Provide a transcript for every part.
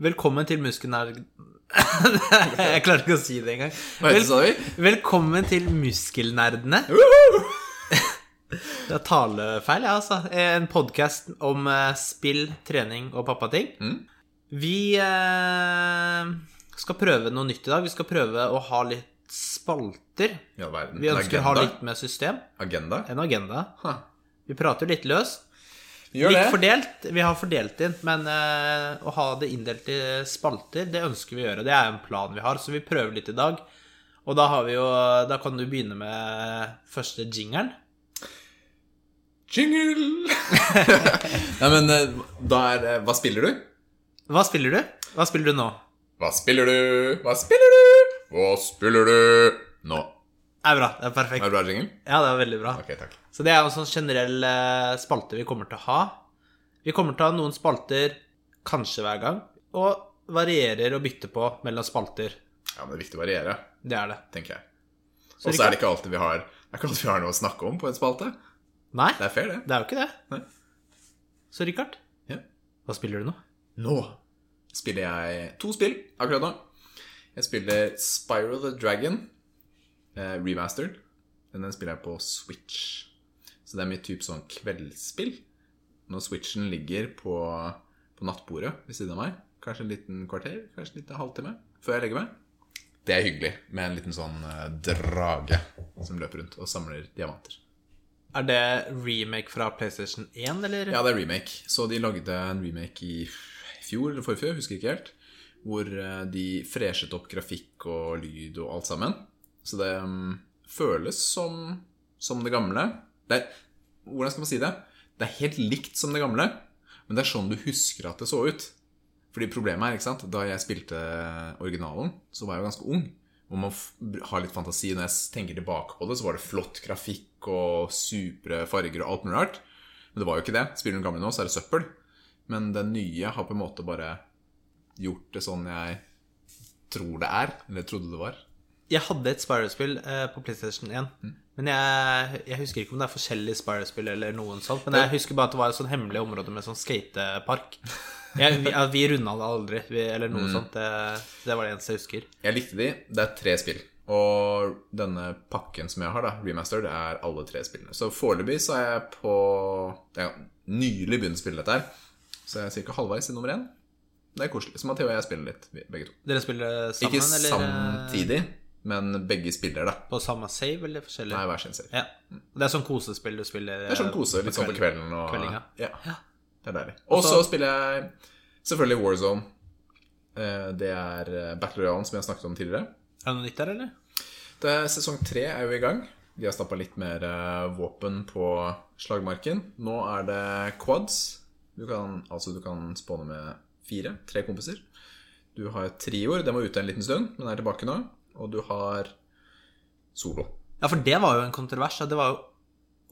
Velkommen til Muskelnerd... Jeg klarte ikke å si det engang. Vi? Velkommen til Muskelnerdene. Det er talefeil, ja, altså. En podkast om eh, spill, trening og pappating. Mm. Vi eh, skal prøve noe nytt i dag. Vi skal prøve å ha litt spalter. Ja, verden. Vi ønsker å ha litt med system. Agenda? En agenda. Huh. Vi prater litt løst. Gjør Litt det. fordelt. Vi har fordelt inn, men eh, å ha det inndelt i spalter, det ønsker vi å gjøre. Det er en plan vi har, så vi prøver litt i dag. Og da har vi jo Da kan du begynne med første jingeren. Jingle! Nei, men eh, da er eh, Hva spiller du? Hva spiller du? Hva spiller du nå? Hva spiller du? Hva spiller du? Hva spiller du nå? Det er bra. Det er perfekt. Var det bra jingle? Ja, det er veldig bra. Ok, takk. Så det er jo en sånn generell eh, spalte vi kommer til å ha. Vi kommer til å ha noen spalter kanskje hver gang, og varierer og bytter på mellom spalter. Ja, men det er viktig å variere, Det er det. tenker jeg. Og så er det ikke alltid vi har Det er ikke alltid vi har noe å snakke om på en spalte. Nei, Det er fair, det. det er jo ikke det. Nei. Så Richard, Ja. hva spiller du nå? Nå spiller jeg to spill akkurat nå. Jeg spiller Spiral the Dragon eh, remastered. Den den spiller jeg på Switch. Så det er mitt type sånn kveldsspill. Når Switchen ligger på, på nattbordet ved siden av meg, kanskje en liten kvarter, kanskje en liten halvtime før jeg legger meg. Det er hyggelig med en liten sånn eh, drage som løper rundt og samler diamanter. Er det remake fra PlayStation 1, eller? Ja, det er remake. Så de lagde en remake i fjor eller forfjor, husker ikke helt. Hvor eh, de freshet opp grafikk og lyd og alt sammen. Så det mm, føles som, som det gamle. Det er, hvordan skal man si det? Det er helt likt som det gamle, men det er sånn du husker at det så ut. Fordi problemet er, ikke sant, da jeg spilte originalen, så var jeg jo ganske ung. Og man har litt fantasi. Når jeg tenker tilbake på det, så var det flott grafikk og supre farger og alt mulig rart. Men det var jo ikke det. Spiller du den gamle nå, så er det søppel. Men den nye har på en måte bare gjort det sånn jeg tror det er. Eller trodde det var. Jeg hadde et Spyro-spill eh, på PlayStation 1. Mm. Men jeg, jeg husker ikke om det er forskjellige Spyro-spill eller noen sånt. Men jeg husker bare at det var et sånn hemmelig område med sånn skatepark. Jeg, vi, vi runda det aldri, vi, eller Mm. sånt. Det, det var det eneste jeg husker. Jeg likte de. Det er tre spill. Og denne pakken som jeg har, da, remastered, er alle tre spillene. Så foreløpig så er jeg på Jeg har nylig begynt å spille dette her. Så jeg er ca. halvveis i nummer én. Det er koselig. Så Matheo og jeg spiller litt, begge to. Dere spiller sammen, Ikke eller? samtidig, men begge spiller, da. På samme save, eller forskjellig? Nei, hver sin save. Ja. Det er sånn kosespill du spiller? Det er sånn kose, litt sånn på kvelden. Og, kveldinga. Ja, det er deilig. Og så spiller jeg selvfølgelig Warzone. Zone. Det er eh, Battle Royale, som jeg har snakket om tidligere. Er det noe nytt der, eller? Det er Sesong tre er jo i gang. De har stappa litt mer eh, våpen på slagmarken. Nå er det quads. Du kan, altså du kan spåne med fire. Tre kompiser. Du har trioer. Den var ute en liten stund, men er tilbake nå. Og du har solo. Ja, for det var jo en kontrovers. Det var jo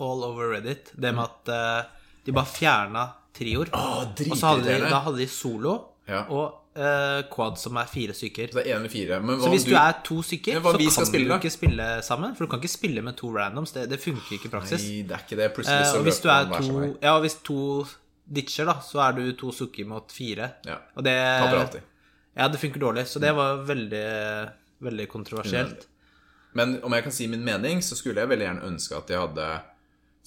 all over Reddit. Det med at eh, de bare fjerna trioer. og så hadde de, da hadde de solo Ja. og eh, quad, som er fire stykker. Så fire. Så hvis du er to stykker, så kan spille, du ikke spille sammen. For du kan ikke spille med to randoms. Det, det funker ikke i praksis. Nei, det er ikke det. Plutselig Eh, så hvis du løper er man hver sin to vei. Ja, og hvis to ditcher, da, så er du to sukker mot fire. Ja. Og det Taper alltid. Ja, det funker dårlig. Så det var veldig, veldig kontroversielt. Men om jeg kan si min mening, så skulle jeg veldig gjerne ønske at de hadde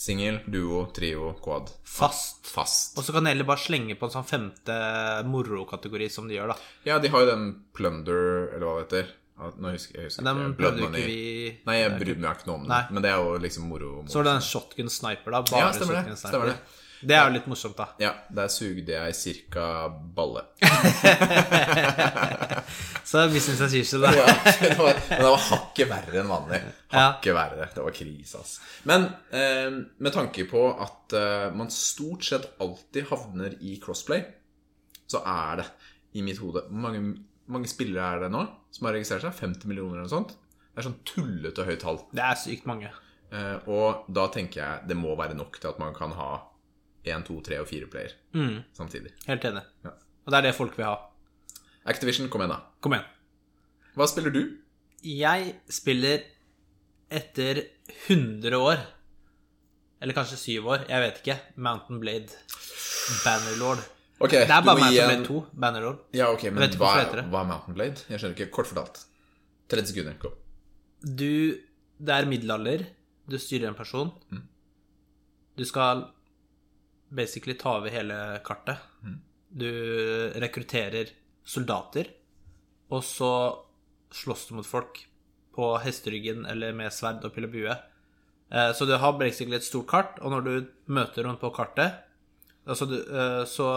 singel, duo, trio, quad. Fast. Fast. Og så kan de heller bare slenge på en sånn femte morokategori som de gjør, da. Ja, de har jo den plunder, eller hva det heter. Nå husker jeg husker den prøvde ikke vi Nei, jeg bryr meg ikke noe om det. Men det er jo liksom moro. Så var det den shotgun sniper, da. Bare Ja, stemmer det. shotgun Stemmer det. Det er jo litt morsomt, da. Ja, der sugde jeg cirka balle. Så business as usual, da. Ja, det var, men det var hakket verre enn vanlig. Hakket verre. Det var krise, altså. Men eh, med tanke på at eh, man stort sett alltid havner i crossplay, så er det i mitt hode mange, mange spillere er det nå som har registrert seg? 50 millioner eller noe sånt? Det er sånn tullete høyt tall. Det er sykt mange. Eh, og da tenker jeg det må være nok til at man kan ha 1, 2, 3 og 4 player Mm, samtidig. helt enig. Ja. Og det er det folk vil ha. Activision, kom igjen, da. Kom igjen. Hva spiller du? Jeg spiller etter 100 år, eller kanskje 7 år, jeg vet ikke, Mountain Blade Bannerlord. Okay, Det er bare Mountain Blade 2, Bannerlord. Ja, ok, men hva hva er Mountain Blade? Jeg skjønner ikke. Kort fortalt. 30 sekunder. kom Du Det er middelalder. Du styrer en person. Du skal basically ta over hele kartet. Du rekrutterer soldater, og så slåss du mot folk på hesteryggen eller med sverd og pil og bue. Så du har basically et stort kart, og når du møter noen på kartet, altså du, eh, så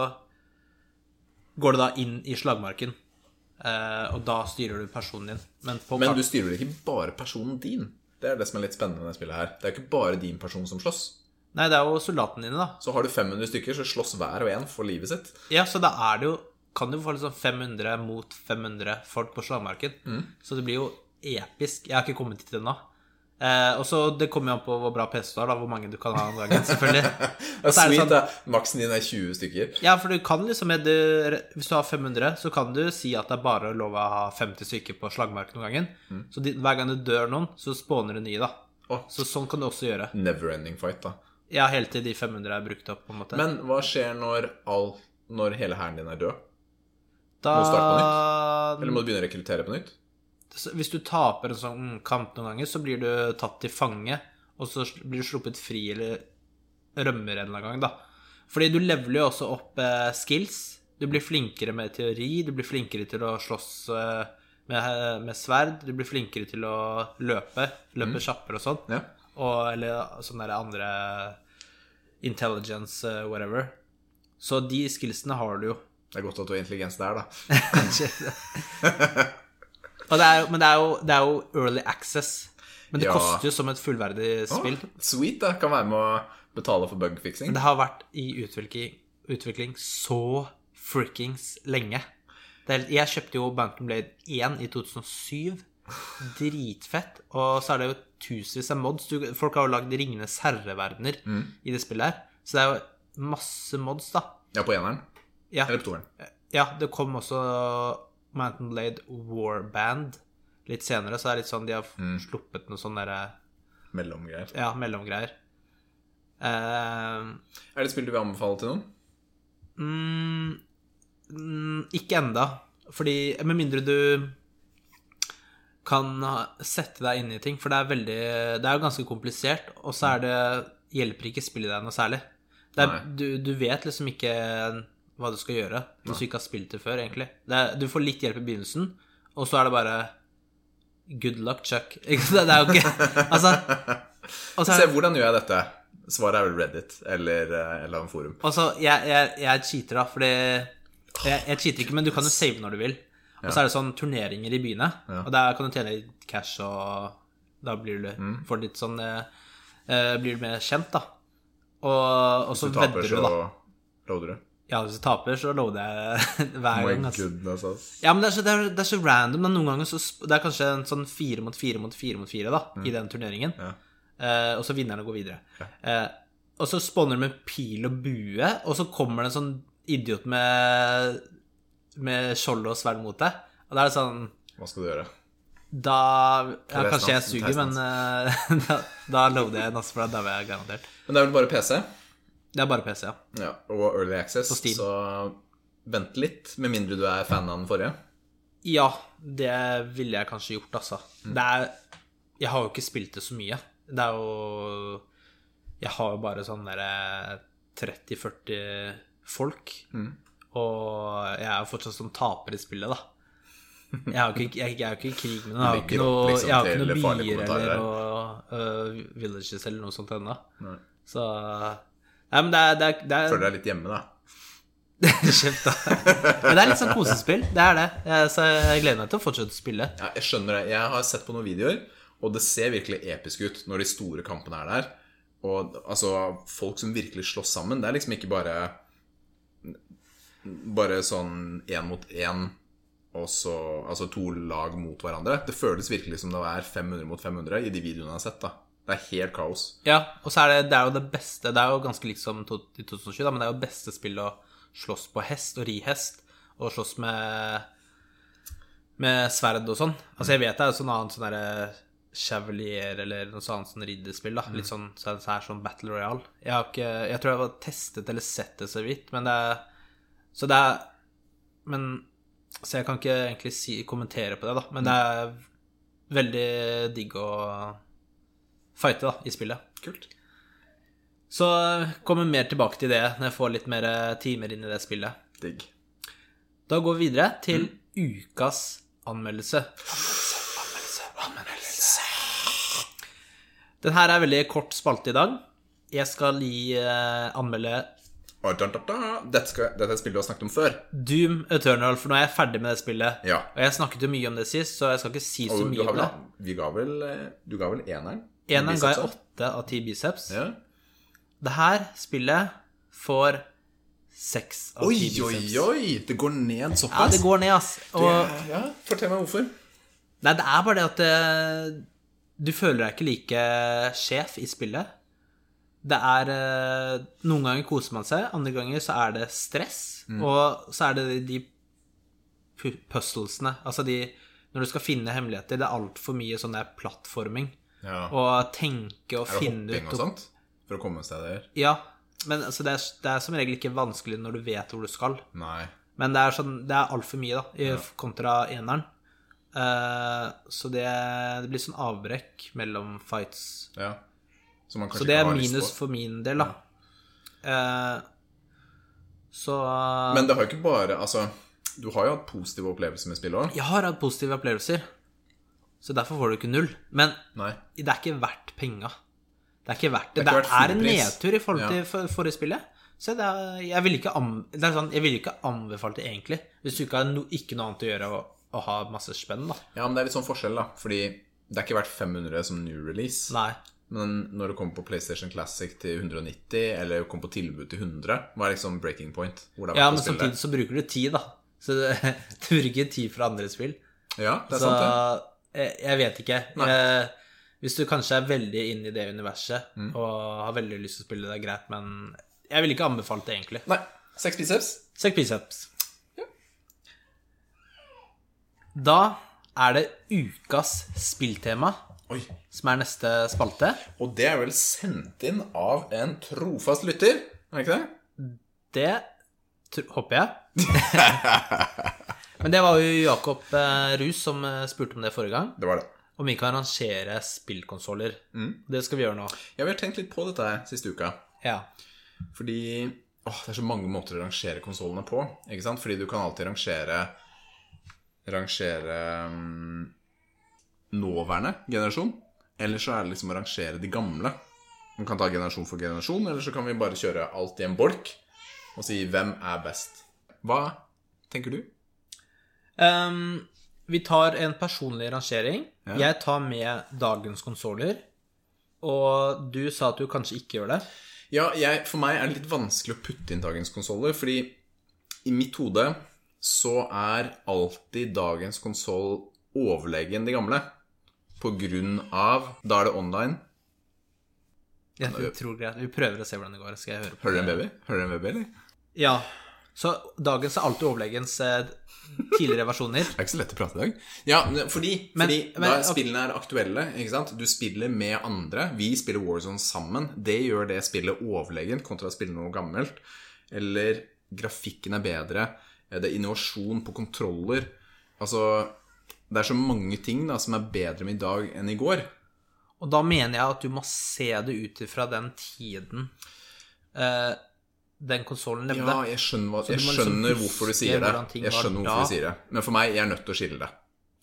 går det da inn i slagmarken. Eh, Og da styrer du personen din. Men Men du styrer ikke bare personen din? Det er det som er litt spennende med det spillet her. Det er ikke bare din person som slåss. Nei, det er jo soldatene dine, da. Så har du 500 stykker, så slåss hver og en for livet sitt. Ja, så da er det jo Kan du få liksom 500 mot 500 folk på slagmarken. Så det blir jo episk. Jeg har ikke kommet dit ennå. Eh, og så Det kommer jo an på hvor bra PC du har, da, hvor mange du kan ha om gangen. selvfølgelig Det er sweet, sånn- da. Maksen din er 20 stykker. Ja, for du kan liksom du, Hvis du har 500, så kan du si at det er bare lov å ha 50 stykker på slagmarken om gangen. Så de, hver gang det dør noen, så spåner det nye, da. Oh. Så sånn kan du også gjøre. Never-ending fight, da. Ja, helt til de 500 er brukt opp, på en måte. Men hva skjer når, all, når hele hæren din er død? da må du starte på nytt? Eller må du begynne å rekruttere på nytt? Hvis du taper en sånn kamp noen ganger, så blir du tatt til fange, og så blir du sluppet fri eller rømmer en eller annen gang, da. Fordi du leveler jo også opp eh, skills. Du blir flinkere med teori, du blir flinkere til å slåss eh, med, med sverd, du blir flinkere til å løpe, løpe kjappere og sånn. Ja. Og, eller sånne der andre intelligence, eh, whatever. Så de skillsene har du jo. Det er godt at du har intelligens der, da. Det er, men det er, jo, det er jo early access. Men det Ja. koster jo som et fullverdig spill. spill. sweet, da. Kan være med å betale for bugfixing. Det har vært i utvikling, utvikling så frikkings lenge. Det er, jeg kjøpte jo Bantam Blade 1 i 2007. Dritfett. Og så er det jo tusenvis av mods. Du, folk har jo lagd Ringenes herreverdener i det spillet her. Så det er jo masse mods, da. Ja, på eneren. Ja, Eller på toeren. ja det kom også Mountain Blade Warband litt senere, så det er litt sånn de har sluppet noe sånn derre Mellomgreier. Ja, mellomgreier. Uh, Er det et spill du vil anbefale til noen? mm, mm, ikke enda. Fordi Med mindre du kan sette deg inn i ting. For det er veldig Det er jo ganske komplisert, og så det hjelper ikke spillet deg noe særlig. Er, du, du vet liksom ikke hva du skal gjøre hvis du ikke har spilt det før, egentlig. Det er, du får litt hjelp i begynnelsen, og så er det bare Good luck, Chuck. Det er jo ikke Altså er Se, hvordan gjør jeg dette? Svaret er vel Reddit eller eh, et eller annet forum. Altså, jeg, jeg, jeg cheater, da, fordi jeg, jeg cheater ikke, men du kan jo save når du vil. Og så er det sånn turneringer i byene, og der kan du tjene litt cash, og da blir du får litt sånn eh, eh, Blir du mer kjent, da. Og, og så Hvis du taper, Hvis du, så loader du. Ja, hvis du taper, så loader jeg hver My gang. Altså. goodness, ass. Ja, men det er, så, det, er, det er så random. Da. Noen ganger så Det er kanskje en sånn fire mot fire mot fire mot fire da, i den turneringen. Ja. Eh, og så vinnerne går videre. Eh, og så spawner de med pil og bue, og så kommer det en sånn idiot med Med skjold og sverd mot deg. Og da er det sånn Hva skal du gjøre? Da Ja, kanskje jeg suger, men uh, da, da loader jeg en, for da dauer jeg garantert. Men det er vel bare PC? Det er bare PC, ja. Ja, og Early Access, så vent litt, med mindre du er fan av den forrige. Ja, det ville jeg kanskje gjort, altså. Mm. Det er Jeg har jo ikke spilt det så mye. Det er jo Jeg har jo bare sånn derre 30-40 folk. Mm. Og jeg er jo fortsatt som taper i spillet, da. Jeg er jo ikke, jeg, jeg er ikke i krig med den. Jeg har ikke Legger noe, liksom jeg har ikke til noe bier eller noe uh, villages eller noe sånt ennå. Så Nei, men det er, det er, det er Føler deg litt hjemme, da. Kjeft, da. Men det er litt sånn kosespill. Det er det. Jeg, så jeg gleder meg til å fortsette å spille. Ja, jeg skjønner det. Jeg har sett på noen videoer, og det ser virkelig episk ut når de store kampene er der. Og altså, folk som virkelig slåss sammen, det er liksom ikke bare Bare sånn én mot én, og så Altså to lag mot hverandre. Det føles virkelig som det er 500 mot 500 i de videoene jeg har sett, da. Det er helt kaos. Ja, og så er det, det er jo det beste Det er jo ganske likt som i 2020, da, men det er jo beste spill å slåss på hest og ri hest, og slåss med med sverd og sånn. Altså, jeg vet det er jo sånn annet sånn derre Chevalier eller noe sånt sånn ridderspill, da. Litt sånn, så så er sånn Battle Royale. Jeg har ikke Jeg tror jeg har testet eller sett det så vidt, men det er Så det er Men Så jeg kan ikke egentlig si, kommentere på det, da. Men det er veldig digg å fighte, da, i spillet. Kult. Så kommer mer tilbake til det når jeg får litt mer timer inn i det spillet. Digg. Da går vi videre til ukas anmeldelse. Anmeldelse, anmeldelse, Den her er veldig kort spalte i dag. Jeg skal gi eh, anmelde da, da, da. Dette, skal, dette er et spill du har snakket om før. Doom Eternal, for nå er jeg ferdig med det spillet. Ja. Og jeg snakket jo mye om det sist, så jeg skal ikke si så Og mye om det. vi ga vel, eh, du ga vel eneren? Eneren ga jeg åtte av ti biceps. Ja. Det her spillet får seks av ti biceps. oi, oi, oi! Det går ned Ja, det går ned, ass. Og Det- ja, Fortell meg hvorfor. Nei, det er bare det at eh, du føler deg ikke like sjef i spillet. Det er eh, Noen ganger koser man seg, andre ganger så er det stress. Og så er det de de puzzlesene. Altså de Når du skal finne hemmeligheter, det er altfor mye sånn der plattforming. Ja. Og tenke og finne ut er det hopping og sånt? For å komme steder? Ja. Men altså, det, er, det er som regel ikke vanskelig når du vet hvor du skal. Nei. Men det er, sånn, det er altfor mye, da, i, kontra eneren. Uh, så det, det blir sånn avbrekk mellom fights. Ja. Så det er minus for min del, da. Eh, så Men det har jo ikke bare Altså, du har jo hatt positive opplevelser med spillet òg. Jeg har hatt positive opplevelser, så derfor får du ikke null. Men Nei. det er ikke verdt penga. Det er ikke verdt det. Det Det er er, ikke verdt en nedtur i forhold til ja. forrige spillet. Så det er, jeg ville ikke, det er sånn, vil ikke anbefalt det egentlig, hvis du ikke har no, ikke noe annet å gjøre og, og ha masse spenn, da. Ja, men det er litt sånn forskjell, da. Fordi det er ikke verdt 500 som new release. Nei. Men når det kommer på PlayStation Classic til 190, eller kommer på tilbud til 100, hva er liksom breaking point? Ja, men samtidig så bruker du tid, da. Så du bruker tid fra andre spill. Ja, det er Så sant, det. jeg, jeg vet ikke. Nei. Eh, hvis du kanskje er veldig inn i det universet Mm. og har veldig lyst til å spille det, er greit, men jeg ville ikke anbefalt det, egentlig. Nei. Seks biceps? Seks biceps. Da er det ukas spilltema Oi. som er neste spalte. Og det er vel sendt inn av en trofast lytter, er det ikke det? Det håper jeg. Men det var jo Jakob eh, Rus som eh, spurte om det forrige gang. Det var det. Om vi kan arrangere spillkonsoller. Det skal vi gjøre nå. Ja, vi har tenkt litt på dette her siste uka. Ja. Fordi åh, det er så mange måter å rangere konsollene på. Ikke sant? Fordi du kan alltid rangere Rangere mm, nåværende generasjon. Eller så er det liksom å rangere de gamle. Man kan ta generasjon for generasjon, eller så kan vi bare kjøre alt i en bolk og si hvem er best. Hva tenker du? Um, vi tar en personlig rangering. Ja. Jeg tar med dagens konsoller. Og du sa at du kanskje ikke gjør det. Ja, jeg, for meg er det litt vanskelig å putte inn dagens konsoller, fordi i mitt hode så er alltid dagens konsoll overlegen de gamle. På grunn av Da er det online. Jeg tror greit. Vi prøver å se hvordan det går. Skal jeg høre på Hører du en baby? Hører du en baby, eller? Ja. Så dagens er alltid overlegens eh, tidligere versjoner. Det er ikke så lett å prate i dag. Ja, fordi, Men- fordi men- da spillene er aktuelle, ikke sant? Du spiller med andre. Vi spiller Warzone sammen. Det gjør det spillet overlegent kontra å spille noe gammelt. Eller grafikken er bedre. Det er innovasjon på kontroller. Altså Det er så mange ting da som er bedre med i dag enn i går. Og da mener jeg at du må se det ut ifra den tiden eh, den konsollen levde. Ja, jeg skjønner, hva, jeg skjønner liksom hvorfor du sier det. Jeg skjønner skjønner da. hvorfor du sier det. Men for meg, jeg er nødt til å skille det.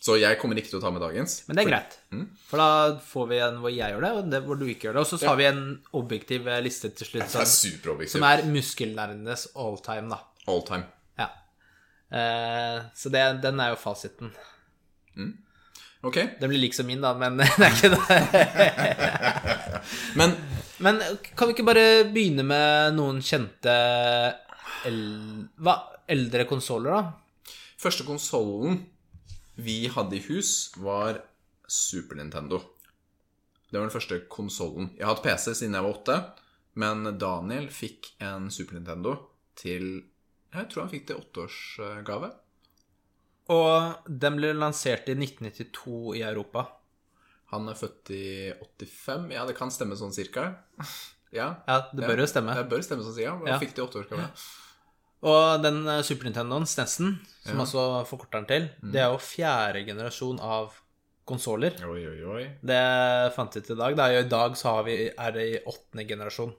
Så jeg kommer ikke til å ta med dagens. Men det er greit. Mm. For da får vi en hvor jeg gjør det, og det hvor du ikke gjør det. Og så har vi en objektiv eh, liste til slutt Det er som, som er muskelnerdenes all time, da. All time. Ja. Eh, så det, den er jo fasiten. Ok, Den blir lik som min, da, men det er ikke det. men Men kan vi ikke bare begynne med noen kjente el hva? eldre konsoller, da? Første konsollen vi hadde i hus, var Super Nintendo. Det var den første konsollen. Jeg har hatt PC siden jeg var åtte, men Daniel fikk en Super Nintendo til Jeg tror han fikk det i åtteårsgave. Og den ble lansert i 1992 i Europa. Han er født i 85. Ja, det kan stemme sånn cirka. Ja, Ja, det bør jo stemme. Det bør stemme sånn, ja. Han Ja. fikk det i åtteårsgave. Og den eh, Super Nintendoen, Stensen, som Ja. altså forkorter den til, det er jo fjerde generasjon av konsoller. Oi, oi, oi. Det fant vi ut i dag. Da. I dag så har vi, er det i åttende generasjon.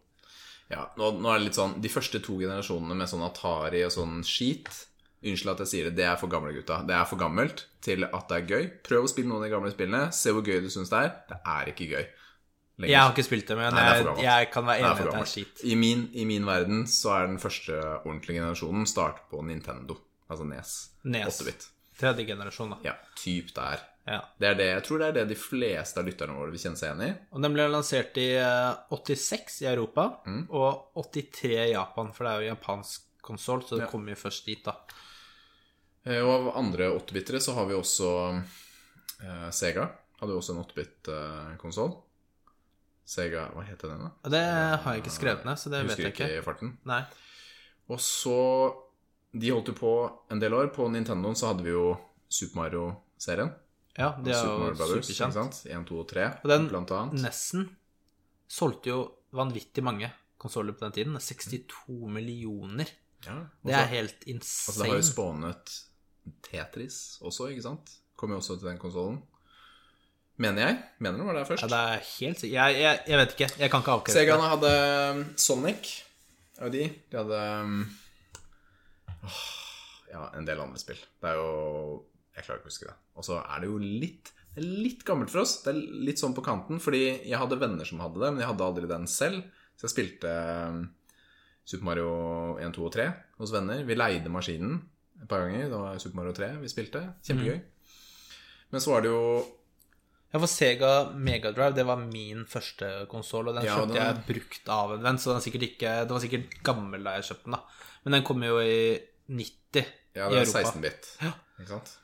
Ja, nå, nå er det litt sånn De første to generasjonene med sånn Atari og sånn skit Unnskyld at jeg sier det, det er for gamle gutta. Det er for gammelt til at det er gøy. Prøv å spille noen av de gamle spillene. Se hvor gøy du syns det er. Det er ikke gøy. lenger. Jeg har ikke spilt det, men Nei, det jeg, kan være enig i at det er skitt. skit. I min, I min verden så er den første ordentlige generasjonen start på Nintendo. Altså Nes. Nes. 8-bit. Tredje generasjon, da. Ja, typ der. Ja. Det er det, jeg tror det er det de fleste av lytterne våre vil kjenne seg igjen i. Og den ble lansert i eh, 86 i Europa Mm. og 83 i Japan, for det er jo japansk konsoll, så det Ja. kommer jo først dit, da. Eh, Og av andre 8-bitere så har vi også eh, Sega. Hadde jo også en 8-bit-konsoll. Sega Hva heter den, da? Det har jeg ikke skrevet ned, så det vet Husker jeg ikke. ikke i farten. Nei. Og så De holdt jo på en del år. På Nintendoen så hadde vi jo Super Mario-serien. Ja, det er jo Brothers, superkjent. 1, 2 og 3, Og den blant annet. Nessen solgte jo vanvittig mange konsoller på den tiden. 62 millioner. Ja, også, Det er helt insane. Altså, det har jo spånet Tetris også, ikke sant? Kom jo også til den konsollen. Mener jeg. Mener du var der først. Ja, det er helt sikkert jeg, jeg, jeg vet ikke. Jeg kan ikke avkrefte. Segaene hadde um, Sonic og de. De hadde um, åh, Ja, en del andre spill. Det er jo Jeg klarer ikke å huske det. Og så er det jo litt Det er litt gammelt for oss. Det er litt sånn på kanten. Fordi jeg hadde venner som hadde det, men jeg hadde aldri den selv. Så jeg spilte um, Super Mario 1, 2 og 3 hos venner. Vi leide maskinen et par ganger. Det var Super Mario 3 vi spilte. Kjempegøy. Men så var det jo Ja, for Sega Megadrive, det var min første konsoll, og den Ja, kjøpte den- jeg brukt av en venn, så den ikke Det var sikkert gammel da jeg kjøpte den, da. Men den kom jo i 90 Ja, i det er 16-bit. Ja. Ikke sant?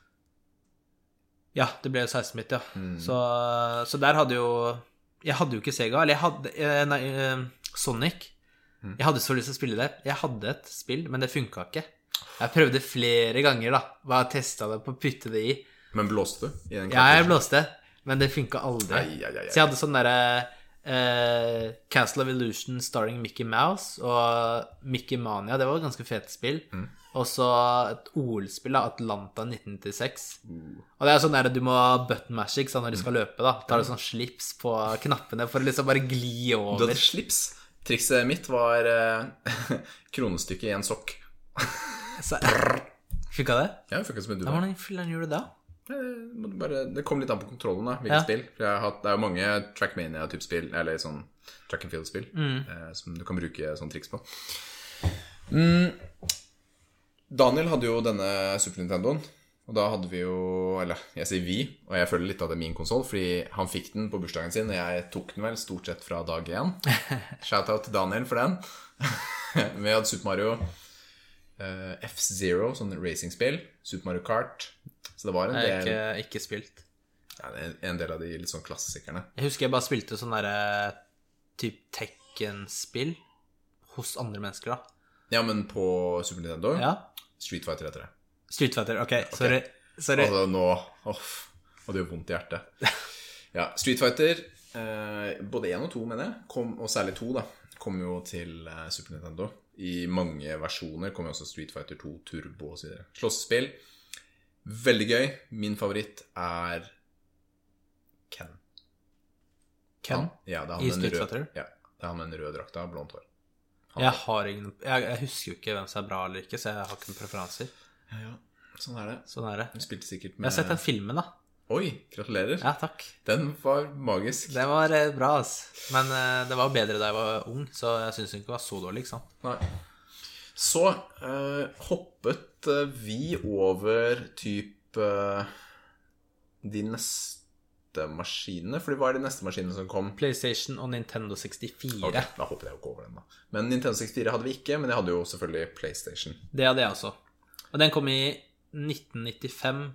Ja, det ble 16-bit, ja. Mm. Så, så der hadde jo Jeg hadde jo ikke Sega, eller jeg hadde eh, Nei, eh, Sonic. Mm. Jeg hadde så lyst til å spille det. Jeg hadde et spill, men det funka ikke. Jeg prøvde flere ganger, da. Bare testa det på å putte det i. Men blåste du i den Ja, jeg blåste, men det funka aldri. Ai, ai, ai. Så jeg hadde sånn derre eh, Castle of Illusion starring Mickey Mouse og Mickey Mania. Det var et ganske fete spill. Mm. Og så et OL-spill, da, Atlanta 1996. Uh. Og det er sånn der du må button mash ikke sant, når du skal løpe. da Tar du sånn slips på knappene for å liksom bare gli over. Du hadde slips. Trikset mitt var eh, kronestykket i en sokk. Så, funka det? Ja, funka som en due. Hvordan filler'n gjorde du det? Eh, bare- Det kom litt an på kontrollen, da. Hvilket Ja. spill. Hatt, det er jo mange Trackmania-type spill, eller sånn track and field-spill, Mm. eh, som du kan bruke sånn triks på. Mm. Daniel hadde jo denne Super Nintendoen. Og da hadde vi jo Eller jeg sier vi, og jeg føler litt at det er min konsoll, fordi han fikk den på bursdagen sin, og jeg tok den vel stort sett fra dag én. Shout-out til Daniel for den. vi hadde Super Mario eh, F-Zero, sånn racingspill. Super Mario Kart. Så det var en del, ikke, ikke spilt. ja, en- en del av de litt sånn klassikerne. Jeg husker jeg bare spilte sånn derre type Tekken-spill hos andre mennesker, da. Ja, men på Super Nintendo Ja. Street Fighter heter det. Street Fighter. Ok, sorry. sorry. Altså nå Uff. Og det gjør vondt i hjertet. Ja, Street Fighter, eh, både én og to, mener jeg, kom, og særlig to, da, kom jo til eh, Super Nintendo. I mange versjoner Kommer også Street Fighter 2 Turbo osv. Slåssespill. Veldig gøy. Min favoritt er Ken. Ken? Han, ja, det han I Street Fighter? Ja, det er han med den røde drakta og blondt hår. Jeg har ingen jeg, jeg husker jo ikke hvem som er bra eller ikke, så jeg har ikke noen preferanser. Ja, ja. Sånn er det. Sånn er det. Jeg har sett den filmen, da. Oi, gratulerer. Ja, takk. Den var magisk. Det var eh, bra, altså. Men eh, det var bedre da jeg var ung, så jeg syns den ikke var så dårlig, ikke sant. Nei. Så eh, hoppet eh, vi over typ eh, de neste maskinene. Fordi hva er de neste maskinene som kom? PlayStation og Nintendo 64. Ok, da hoppet jeg jo ikke over den, da. Men Nintendo 64 hadde vi ikke, men jeg hadde jo selvfølgelig PlayStation. Det hadde jeg også. Og den kom i 1995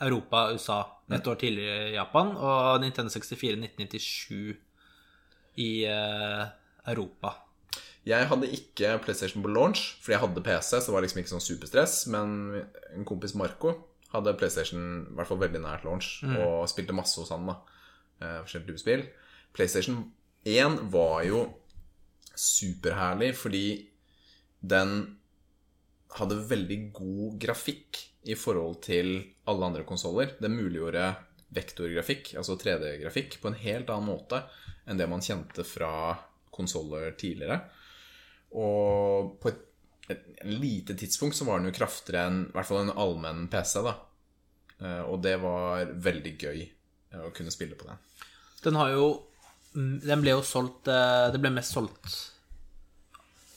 Europa, USA. Et år tidligere i Japan. Og Nintendo 64 1997 i uh, Europa. Jeg hadde ikke PlayStation på launch, fordi jeg hadde PC, så det var liksom ikke sånn superstress. Men en kompis Marco hadde PlayStation i hvert fall veldig nært launch, og spilte masse hos han. da eh, Forskjellige typer spill. PlayStation 1 var jo superherlig fordi den hadde veldig god grafikk i forhold til alle andre konsoller. Det muliggjorde vektorgrafikk, altså 3D-grafikk, på en helt annen måte enn det man kjente fra konsoller tidligere. Og på et, et, et lite tidspunkt så var den jo kraftigere enn i hvert fall en allmenn PC, da. Eh, Og det var veldig gøy eh, å kunne spille på den. Den har jo mm, Den ble jo solgt eh, Det ble mest solgt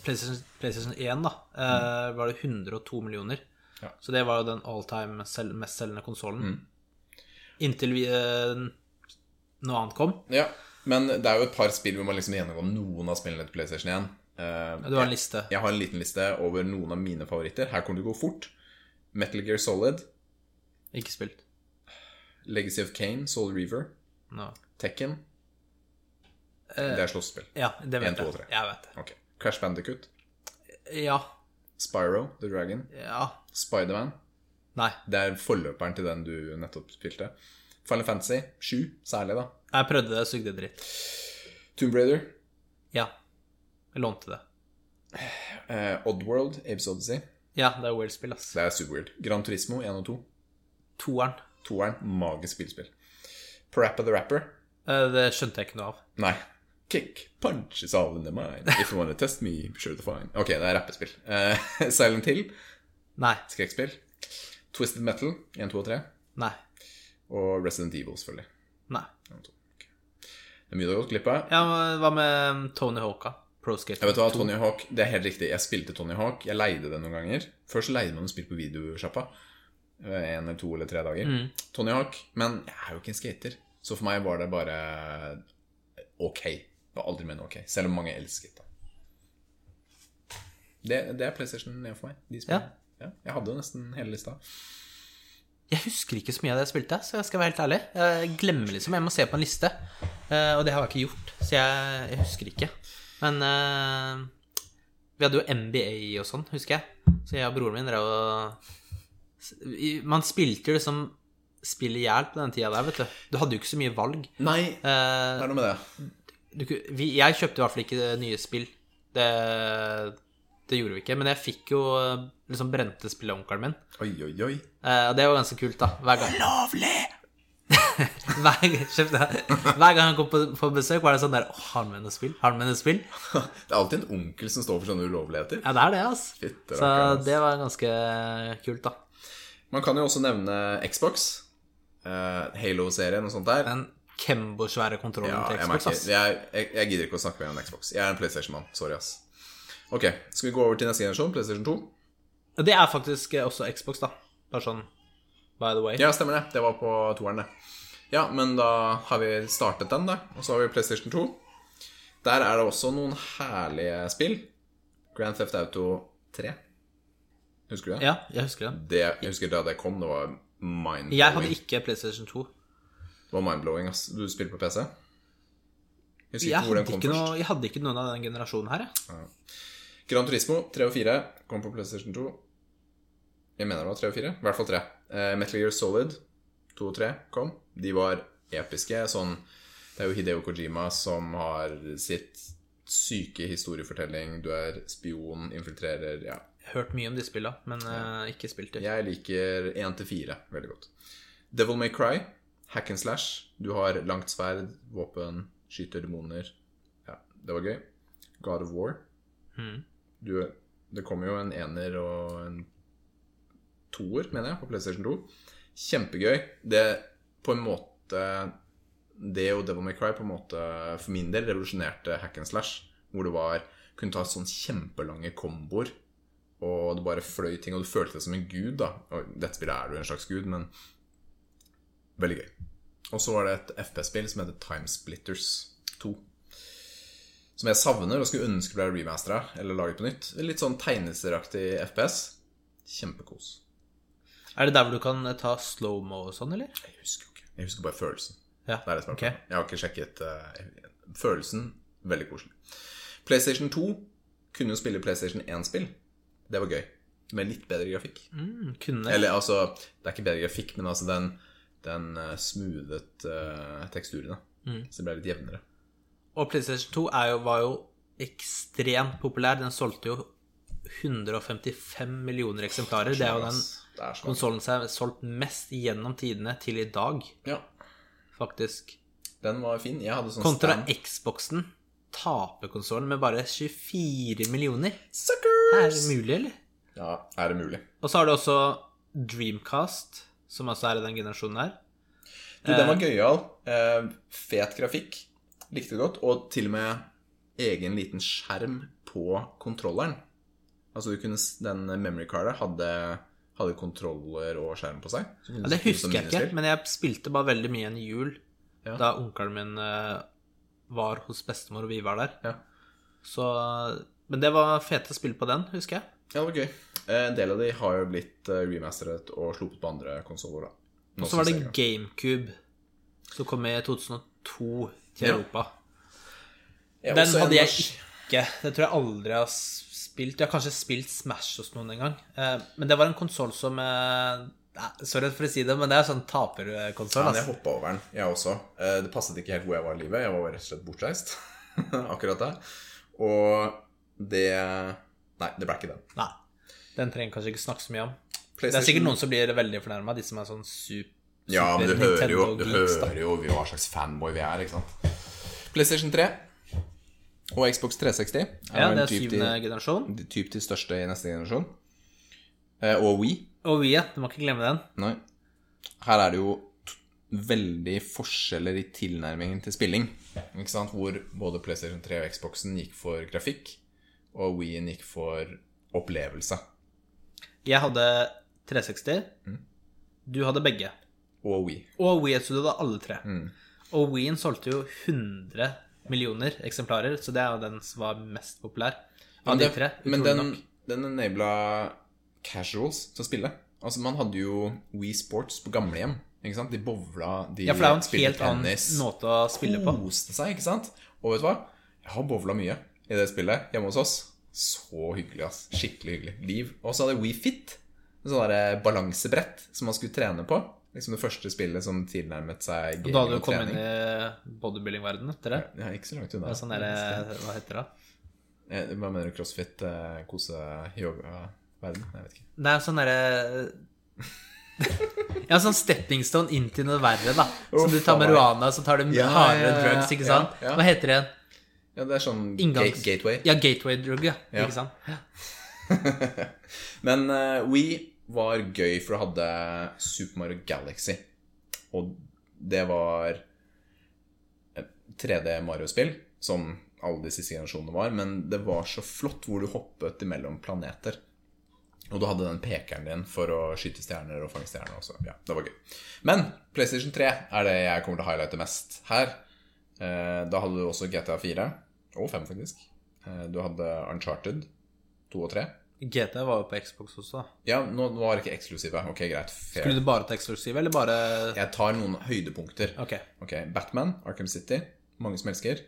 PlayStation, PlayStation 1, da. Mm. Var det 102 millioner. Ja. Så det var jo den all time sel mest selgende konsollen. Inntil vi, eh, noe annet kom. Ja, men det er jo et par spill hvor man liksom gjennomgår noen av spillene til PlayStation 1. Eh, Du har en liste. Jeg har en liten liste over noen av mine favoritter. Her kommer det gå fort. Metal Gear Solid, Ikke spilt. Legacy of Kane, Soul Reaver, No. Tekken. Uh, Det er slåsspill. Ja, det vet En, to og jeg. tre. Jeg vet det. Ok. Crash Bandicoot, Ja. Spyro, The Dragon, Ja. Spiderman. Nei. Det er forløperen til den du nettopp spilte. Final Fantasy 7, særlig, da. Jeg prøvde det, sugde dritt. Tomb Raider, Ja. Jeg lånte det. eh, Oddworld, Apes Odyssey. Ja, det er weird-spill, ass. Det er super weird. Gran Turismo 1 og 2. Toeren. Toeren, magisk spillspill. Parappa the Rapper. Eh, Det skjønte jeg ikke noe av. Nei. Kick, punch is all in the mind. If you wanna test me, sure to find. Ok, det er rappespill. Uh, Silent Hill, Nei. skrekkspill. Twisted Metal, 1, 2 og 3. Nei. Og Resident Evil, selvfølgelig. Nei. 1 og 2. Ok. Det er mye du har gått glipp av. Ja, Hva med Tony Hawk? Pro Skater? Jeg vet hva, Tony Hawk, Det er helt riktig. Jeg spilte Tony Hawk. Jeg leide det noen ganger. Først leide man spill på videosjappa. eh, En eller to eller tre dager. Tony Hawk. Men jeg er jo ikke en skater. Så for meg var det bare ok. Var aldri mer enn ok. Selv om mange elsket det. Det, det er PlayStation 1 for meg. De spillene. ja. Jeg hadde jo nesten hele lista. Jeg husker ikke så mye av det jeg spilte, så jeg skal være helt ærlig. Jeg glemmer liksom. Jeg må se på en liste, eh, og det har jeg ikke gjort. Så jeg, jeg husker ikke. Men uh, vi hadde jo NBA og sånn, husker jeg. Så jeg og broren min drev og Man spilte jo liksom spill i hjel på den tida der, vet du. Du hadde jo ikke så mye valg. Nei, Eh, det er noe med det. Du, vi, jeg kjøpte i hvert fall ikke nye spill. Det, det gjorde vi ikke. Men jeg fikk jo eh, liksom brente spill av onkelen min. Oi, oi, oi. Eh, det var ganske kult, da. Hver gang, Lovlig! hver, gang han kom på, på besøk, var det sånn der Å, har han med noe spill? Har han med noe spill? Det er alltid en onkel som står for sånne ulovligheter. Ja, det er det, altså. Fytte Så rakkeren, ass. det var ganske kult, da. Man kan jo også nevne Xbox. Uh, Halo-serien og sånt der. Den Kembo-svære kontrollen Ja, til jeg, Xbox, ass. jeg, jeg, jeg gidder ikke å snakke mer om Xbox. Jeg er en PlayStation-mann. Sorry, ass. Ok, skal vi gå over til neste generasjon, PlayStation 2? Det er faktisk eh, også Xbox, da. Bare sånn by the way. Ja, stemmer det. Det var på toeren, det. Ja, men da har vi startet den, da. Og så har vi PlayStation 2. Der er det også noen herlige spill. Grand Theft Auto 3. Husker du det? Ja, jeg husker det. det jeg husker da det kom, det var mind-blowing. Jeg hadde ikke PlayStation 2. Det var mind-blowing, ass. Du spilte på PC? Jeg Jeg hadde noe, jeg hadde ikke noen av den generasjonen her, jeg. Gran Turismo 3 og 4 kom på PlayStation 2. Jeg mener det var 3 og 4. I hvert fall 3. Eh, Metal Gear Solid 2 og 3 kom. De var episke. Sånn Det er jo Hideo Kojima som har sitt syke historiefortelling. Du er spion, infiltrerer Ja. Hørt mye om de spilla, men uh, ikke spilt dem. Jeg liker 1 til 4 veldig godt. Devil May Cry, hack and slash. Du har langt sverd, våpen, skyter demoner. Ja, det var gøy. God of War. Mm. Du, det kommer jo en ener og en toer, mener jeg, på PlayStation 2. Kjempegøy. Det på en måte Det og Devil May Cry på en måte for min del revolusjonerte hack and slash. Hvor du var, kunne ta sånn kjempelange komboer, og det bare fløy ting, og du følte deg som en gud. da Og dette spillet er du en slags gud, men veldig gøy. Og så var det et FPS-spill som heter Timesplitters 2. Som jeg savner og skulle ønske ble remastera eller laget på nytt. Litt sånn tegneserieaktig FPS. Kjempekos. Er det der hvor du kan eh, ta slow-mo og sånn, eller? Jeg husker jo ikke. Jeg husker bare følelsen. Ja. Det det som er ok. Jeg har ikke sjekket uh, følelsen. Veldig koselig. PlayStation 2 kunne jo spille PlayStation 1-spill. Det var gøy. Med litt bedre grafikk. Mm. Eller altså Det er ikke bedre grafikk, men altså den, den eh, smoothet uh, teksturene. Mm. Så det ble litt jevnere. Og PlayStation 2 er jo, var jo ekstremt populær. Den solgte jo 155 millioner eksemplarer. Det er jo den konsollen som er solgt mest gjennom tidene til i dag, Ja, faktisk. den var fin. Jeg hadde sånn Kontra. Xboxen taper konsollen med bare 24 millioner. Suckers! Er det mulig, eller? Ja, er det mulig? Og så har du også Dreamcast, som altså er i den generasjonen her. Du, den var gøyal. Eh, fet grafikk. Likte det godt. Og til og med egen liten skjerm på kontrolleren. Altså du kunne, den memory cardet hadde, hadde kontroller og skjerm på seg. Ja, det husker jeg ikke, men jeg spilte bare veldig mye en jul Ja. da onkelen min eh, var hos bestemor, og vi var der. Ja. Så Men det var fete spill på den, husker jeg. Ja, det var gøy. Eh, En del av de har jo blitt eh, remasteret og sluppet på andre konsoller, Og så var det GameCube, som kom med i 2002 til Ja. Europa. Ja, Den hadde jeg ikke. Det tror jeg aldri har spilt. Jeg har kanskje spilt Smash hos noen en gang. Eh, Men det var en konsoll som Sorry for å si det, men det er sånn taperkonsoll. Ja, jeg Altså. hoppa over den, jeg også. Det passet ikke helt hvor jeg var i livet. Jeg var rett og slett bortreist akkurat der. Og det Nei, det ble ikke den. Nei. Den trenger kanskje ikke snakke så mye om. Det er sikkert noen som blir veldig fornærma, de som er sånn super, Ja, men du hører jo, du hører jo hva slags fanboy vi er, ikke sant. PlayStation 3 og Xbox 360 er Ja, det er syvende generasjon. typ til største i neste generasjon. Eh, og Wii. Og Wii, du må ikke glemme den. Nei. Her er det jo veldig forskjeller i tilnærmingen til spilling. Ikke sant? Hvor både PlayStation 3 og Xboxen gikk for grafikk, og Wien gikk for opplevelse. Jeg hadde 360. Mm. Du hadde begge. Og Wii. Og Wii, så du hadde alle tre. Mm. Og Wien solgte jo 100 millioner eksemplarer, så det er jo den som var mest populær av Men, de det, tre. men den, nok. den enabla casuals til å spille. Altså, man hadde jo Wii Sports på gamlehjem. Ikke sant? De bowla, de Ja, for det er jo en helt annen måte å spille på. Koste seg, ikke sant? Og vet du hva? Jeg har bowla mye i det spillet hjemme hos oss. Så hyggelig, ass. Skikkelig hyggelig. Liv. Og så hadde Wii Fit. En sånn der balansebrett som man skulle trene på. Liksom det første spillet som tilnærmet seg Og da hadde du kommet inn i bodybuilding-verdenen etter det. Ja, ikke så langt unna. Sånn der, Hva heter det? da? Hva mener du? Crossfit, eh, kose, yoga-verden? Jeg vet ikke. Det er sånn derre Ja, sånn stepping stone inn til noe verre, da. Som du tar marihuana, så tar du Ja, hardere ja, ja, drugs, ikke ja, sant? ja. Hva heter det igjen? Ja, det er sånn Inngangs- gate, gateway. Ja, gateway drug, ja. Ja. Ikke sant? Ja. Men uh, We var gøy, for det hadde Super Mario Galaxy. Og det var et 3D Mario-spill, som alle de siste generasjonene var. Men det var så flott hvor du hoppet imellom planeter. Og du hadde den pekeren din for å skyte stjerner og fange stjerner også. Ja, det var gøy. Men PlayStation 3 er det jeg kommer til å highlighte mest her. Eh, da hadde du også GTA 4, og 5 faktisk. Eh, du hadde Uncharted 2 og 3. GT var jo på Xbox også. Ja, nå nå var det ikke eksklusive. Ok, greit. Fair. Skulle du bare ta eksklusiv, eller bare Jeg tar noen høydepunkter. Ok, okay Batman, Arkham City. Mange som elsker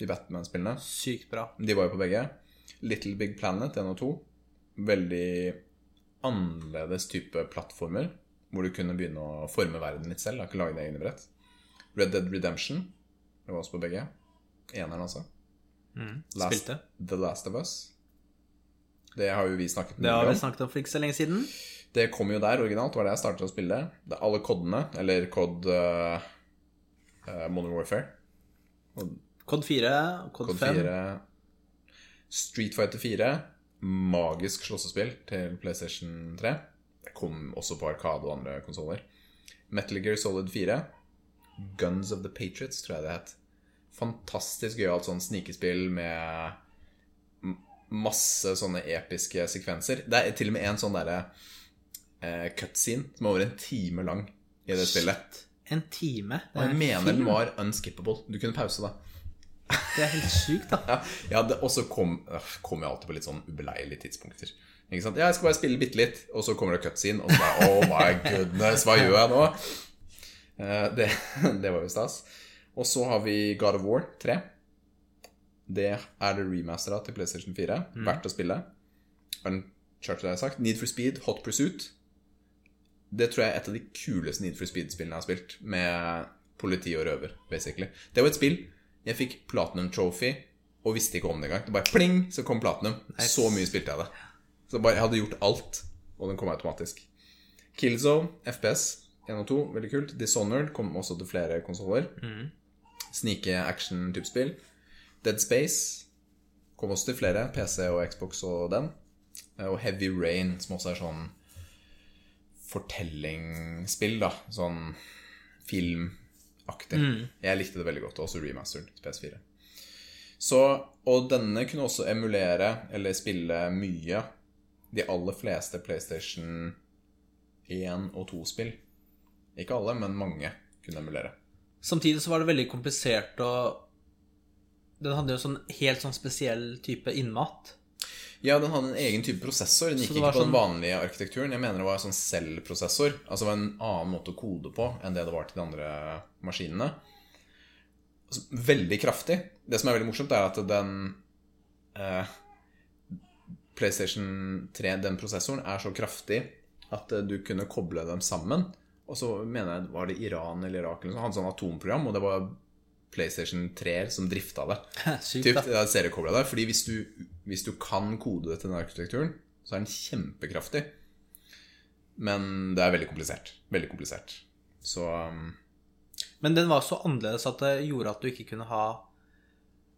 de Batman-spillene. sykt bra. De var jo på begge. Little Big Planet 1 og 2. Veldig annerledes type plattformer. Hvor du kunne begynne å forme verden litt selv. Ikke lage dine egne brett. Red Dead Redemption. Det var også på begge. Eneren, altså. Last, Spilte. The Last of Us. Det har jo vi snakket Det har vi om. snakket om for ikke så lenge siden. Det kom jo der originalt, var det jeg startet å spille. Det er alle kodene, eller kod uh, Modern Warfare. Kod 4, kod, Kod 5. 4 Street Fighter 4. Magisk slåssespill til PlayStation 3. Det kom også på Arkade og andre konsoller. Metal Gear Solid 4. Guns of the Patriots, tror jeg det het. Fantastisk gøyalt sånn snikespill med masse sånne episke sekvenser. Det er til og med en sånn derre eh, cutscene som er over en time lang i det spillet. En time. Og jeg mener film. den var unskippable. Du kunne pause, da. det er helt sykt, da. Ja, og så kommer øh, kom jeg alltid på litt sånn ubeleilige tidspunkter. Ikke sant? Ja, jeg skal bare spille bitte litt, og så kommer det cutscene, og så bare Oh my goodness, hva gjør jeg nå? Eh, det, det var jo stas. Og så har vi God of War 3. Det er det remastera til PlayStation 4. Verdt å spille. Uncharted har jeg sagt. Need for Speed, Hot Pursuit. Det tror jeg er et av de kuleste Need for Speed-spillene jeg har spilt. Med politi og røver, basically. Det var et spill jeg fikk Platinum Trophy og visste ikke om det engang. Det bare pling, så kom Platinum. Så mye spilte jeg det. Så bare, jeg hadde gjort alt, og den kom automatisk. Killzone, FPS 1 og 2, veldig kult. Dishonored kom også til flere konsoller. Snike action-type spill. Dead Space kom også til flere. PC og Xbox og den. Og Heavy Rain, som også er sånn fortellingsspill, da. Sånn filmaktig. Jeg likte det veldig godt. Også remasteren til PS4. Så, og denne kunne også emulere, eller spille mye, de aller fleste PlayStation 1 og 2-spill. Ikke alle, men mange kunne emulere. Samtidig så var det veldig komplisert å Den hadde jo sånn helt sånn spesiell type innmat. Ja, den hadde en egen type prosessor. Den gikk ikke på på den sånn- vanlige arkitekturen. Jeg mener det var en sånn cell-prosessor. Altså det var en annen måte å kode på enn det det var til de andre maskinene. Altså, Veldig kraftig. Det som er veldig morsomt, er at den eh, PlayStation 3, den prosessoren, er så kraftig at du kunne koble dem sammen. Og så mener jeg var det Iran eller Irak eller noe sånt, hadde sånn atomprogram, og det var PlayStation 3 som drifta det. Sykt, Typ, da. seriekobla der. Fordi hvis du, hvis du kan kode det til den arkitekturen, så er den kjempekraftig. Men det er veldig komplisert. Veldig komplisert. Så um, Men den var så annerledes at det gjorde at du ikke kunne ha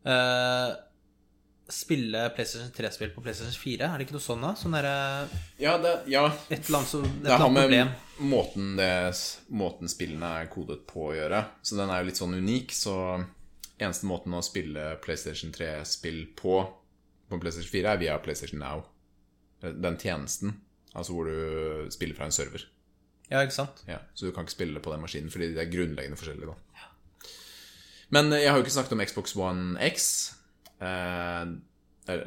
eh, Spille PlayStation 3-spill på PlayStation 4. Er det ikke noe sånn, da? Sånn der, Ja, det, ja Et eller annet, så, et det har med problem. måten, det, måten spillene er kodet på å gjøre. Så den er jo litt sånn unik. Så eneste måten å spille PlayStation 3-spill på på PlayStation 4 er via PlayStation Now. Den tjenesten. Altså hvor du spiller fra en server. Ja, ikke sant? Ja, så du kan ikke spille det på den maskinen fordi de er grunnleggende forskjellige. da Men eh, jeg har jo ikke snakket om Xbox One X. Eh,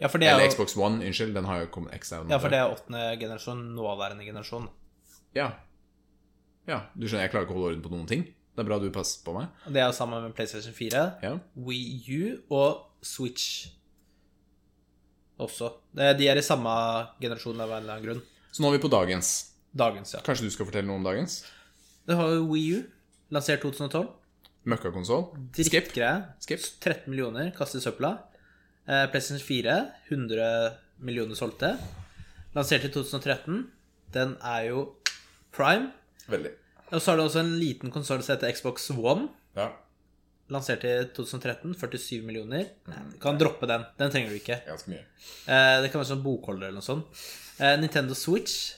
Ja, er eller jo Xbox One, unnskyld. Den har jo kommet er ja, for det er åttende generasjon, nåværende generasjon. ja. ja. Du skjønner, jeg klarer ikke å holde orden på noen ting. Det er bra du passer på meg. Det er jo sammen med PlayStation 4, Ja. Wii U og Switch også. De er i samme generasjon av en eller annen grunn. Så nå er vi på dagens. Dagens, ja. Kanskje du skal fortelle noe om dagens? Det har jo Wii U, lansert 2012. Møkkakonsoll. Skip. Skip. 13 millioner kastet i søpla. Eh, PlayStation 4, 100 millioner solgte. Lansert i 2013. Den er jo prime. Veldig. Og så har det også en liten konsoll som heter Xbox One. Ja. Lansert i 2013. 47 millioner. Nei, Du kan droppe den. Den trenger du ikke. Ganske mye. Eh, det kan være sånn bokholder eller noe sånt. Eh, Nintendo Switch,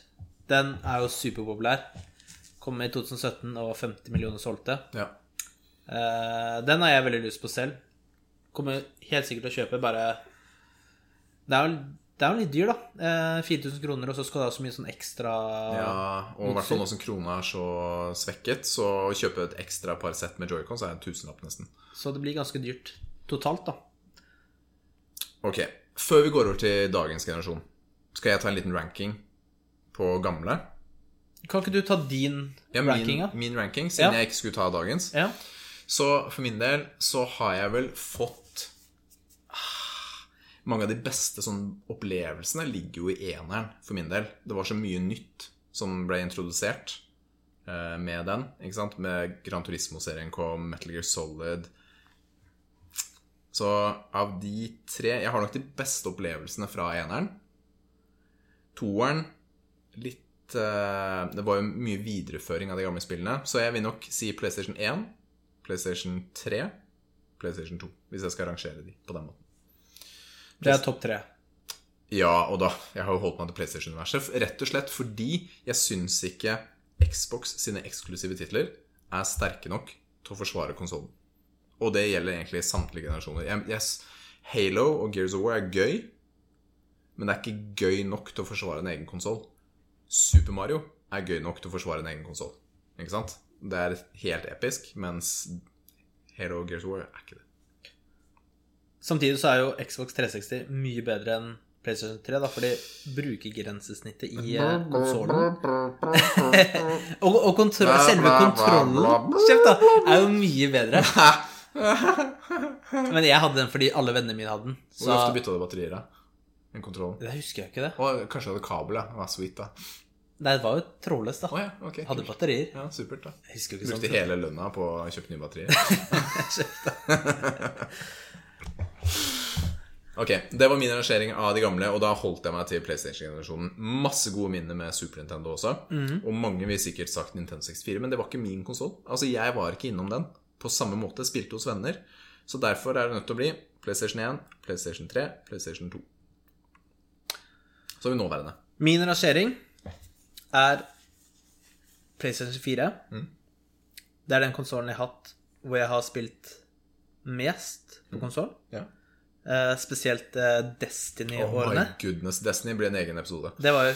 den er jo superpopulær. Kom i 2017 og 50 millioner solgte. Ja. Eh, den har jeg veldig lyst på selv. Kommer helt sikkert til å kjøpe, bare Det er jo, det er jo litt dyr, da. Eh, 4000 kroner, og så skal du ha så mye sånn ekstra ja. Og i hvert fall nå som krona er så svekket, så å kjøpe et ekstra par sett med joycons er en tusenlapp nesten. Så det blir ganske dyrt totalt, da. Ok, før vi går over til dagens generasjon, skal jeg ta en liten ranking på gamle. Kan ikke du ta din Ja, ranking, min, da? min ranking, siden Ja. jeg ikke skulle ta dagens. Ja. Så for min del så har jeg vel fått ah, Mange av de beste sånn opplevelsene ligger jo i eneren, for min del. Det var så mye nytt som ble introdusert eh, med den. ikke sant? Med Gran Turismo-serien kom, Metal Gear Solid Så av de tre Jeg har nok de beste opplevelsene fra eneren. Toeren litt eh, Det var jo mye videreføring av de gamle spillene. Så jeg vil nok si PlayStation 1, PlayStation 3, PlayStation 2. Hvis jeg skal rangere de på den måten. Det er topp tre. Ja, og da Jeg har jo holdt meg til PlayStation-universet. Rett og slett fordi jeg syns ikke Xbox sine eksklusive titler er sterke nok til å forsvare konsollen. Og det gjelder egentlig samtlige generasjoner. Yes, Halo og Gears of War er gøy, men det er ikke gøy nok til å forsvare en egen konsoll. Super Mario er gøy nok til å forsvare en egen konsoll. Ikke sant? Det er helt episk, mens Halo Gears of War er ikke det. Samtidig så er jo Xbox 360 mye bedre enn PlayStation 3, da, for de bruker grensesnittet i eh, konsollen. og og kontroll, selve kontrollen Kjeft, da! Er jo mye bedre. Men jeg hadde den fordi alle vennene mine hadde den. Hvor ofte bytta du batterier, da? En kontroll? Det husker jeg ikke det. Og kanskje du hadde kabel, ja. Det var sweet, da. Nei, det var jo trådløst, da. Oh, ja, okay, Hadde kult. batterier. Ja, supert, da. Brukte sånn. hele lønna på å kjøpe nye batterier. Ok, Det var min rangering av de gamle, og da holdt jeg meg til PlayStation-generasjonen. Masse gode minner med Super Nintendo også. Og mange vil sikkert sagt Nintendo 64, men det var ikke min konsoll. Altså, jeg var ikke innom den på samme måte. Spilte hos venner. Så derfor er det nødt til å bli PlayStation 1, PlayStation 3, PlayStation 2. Så har vi nåværende. Min rangering er PlayStation 4. Det er den konsollen jeg har hatt hvor jeg har spilt mest på konsoll. Ja. Eh, spesielt eh, Oh my goodness. Destiny blir en egen episode. det var jo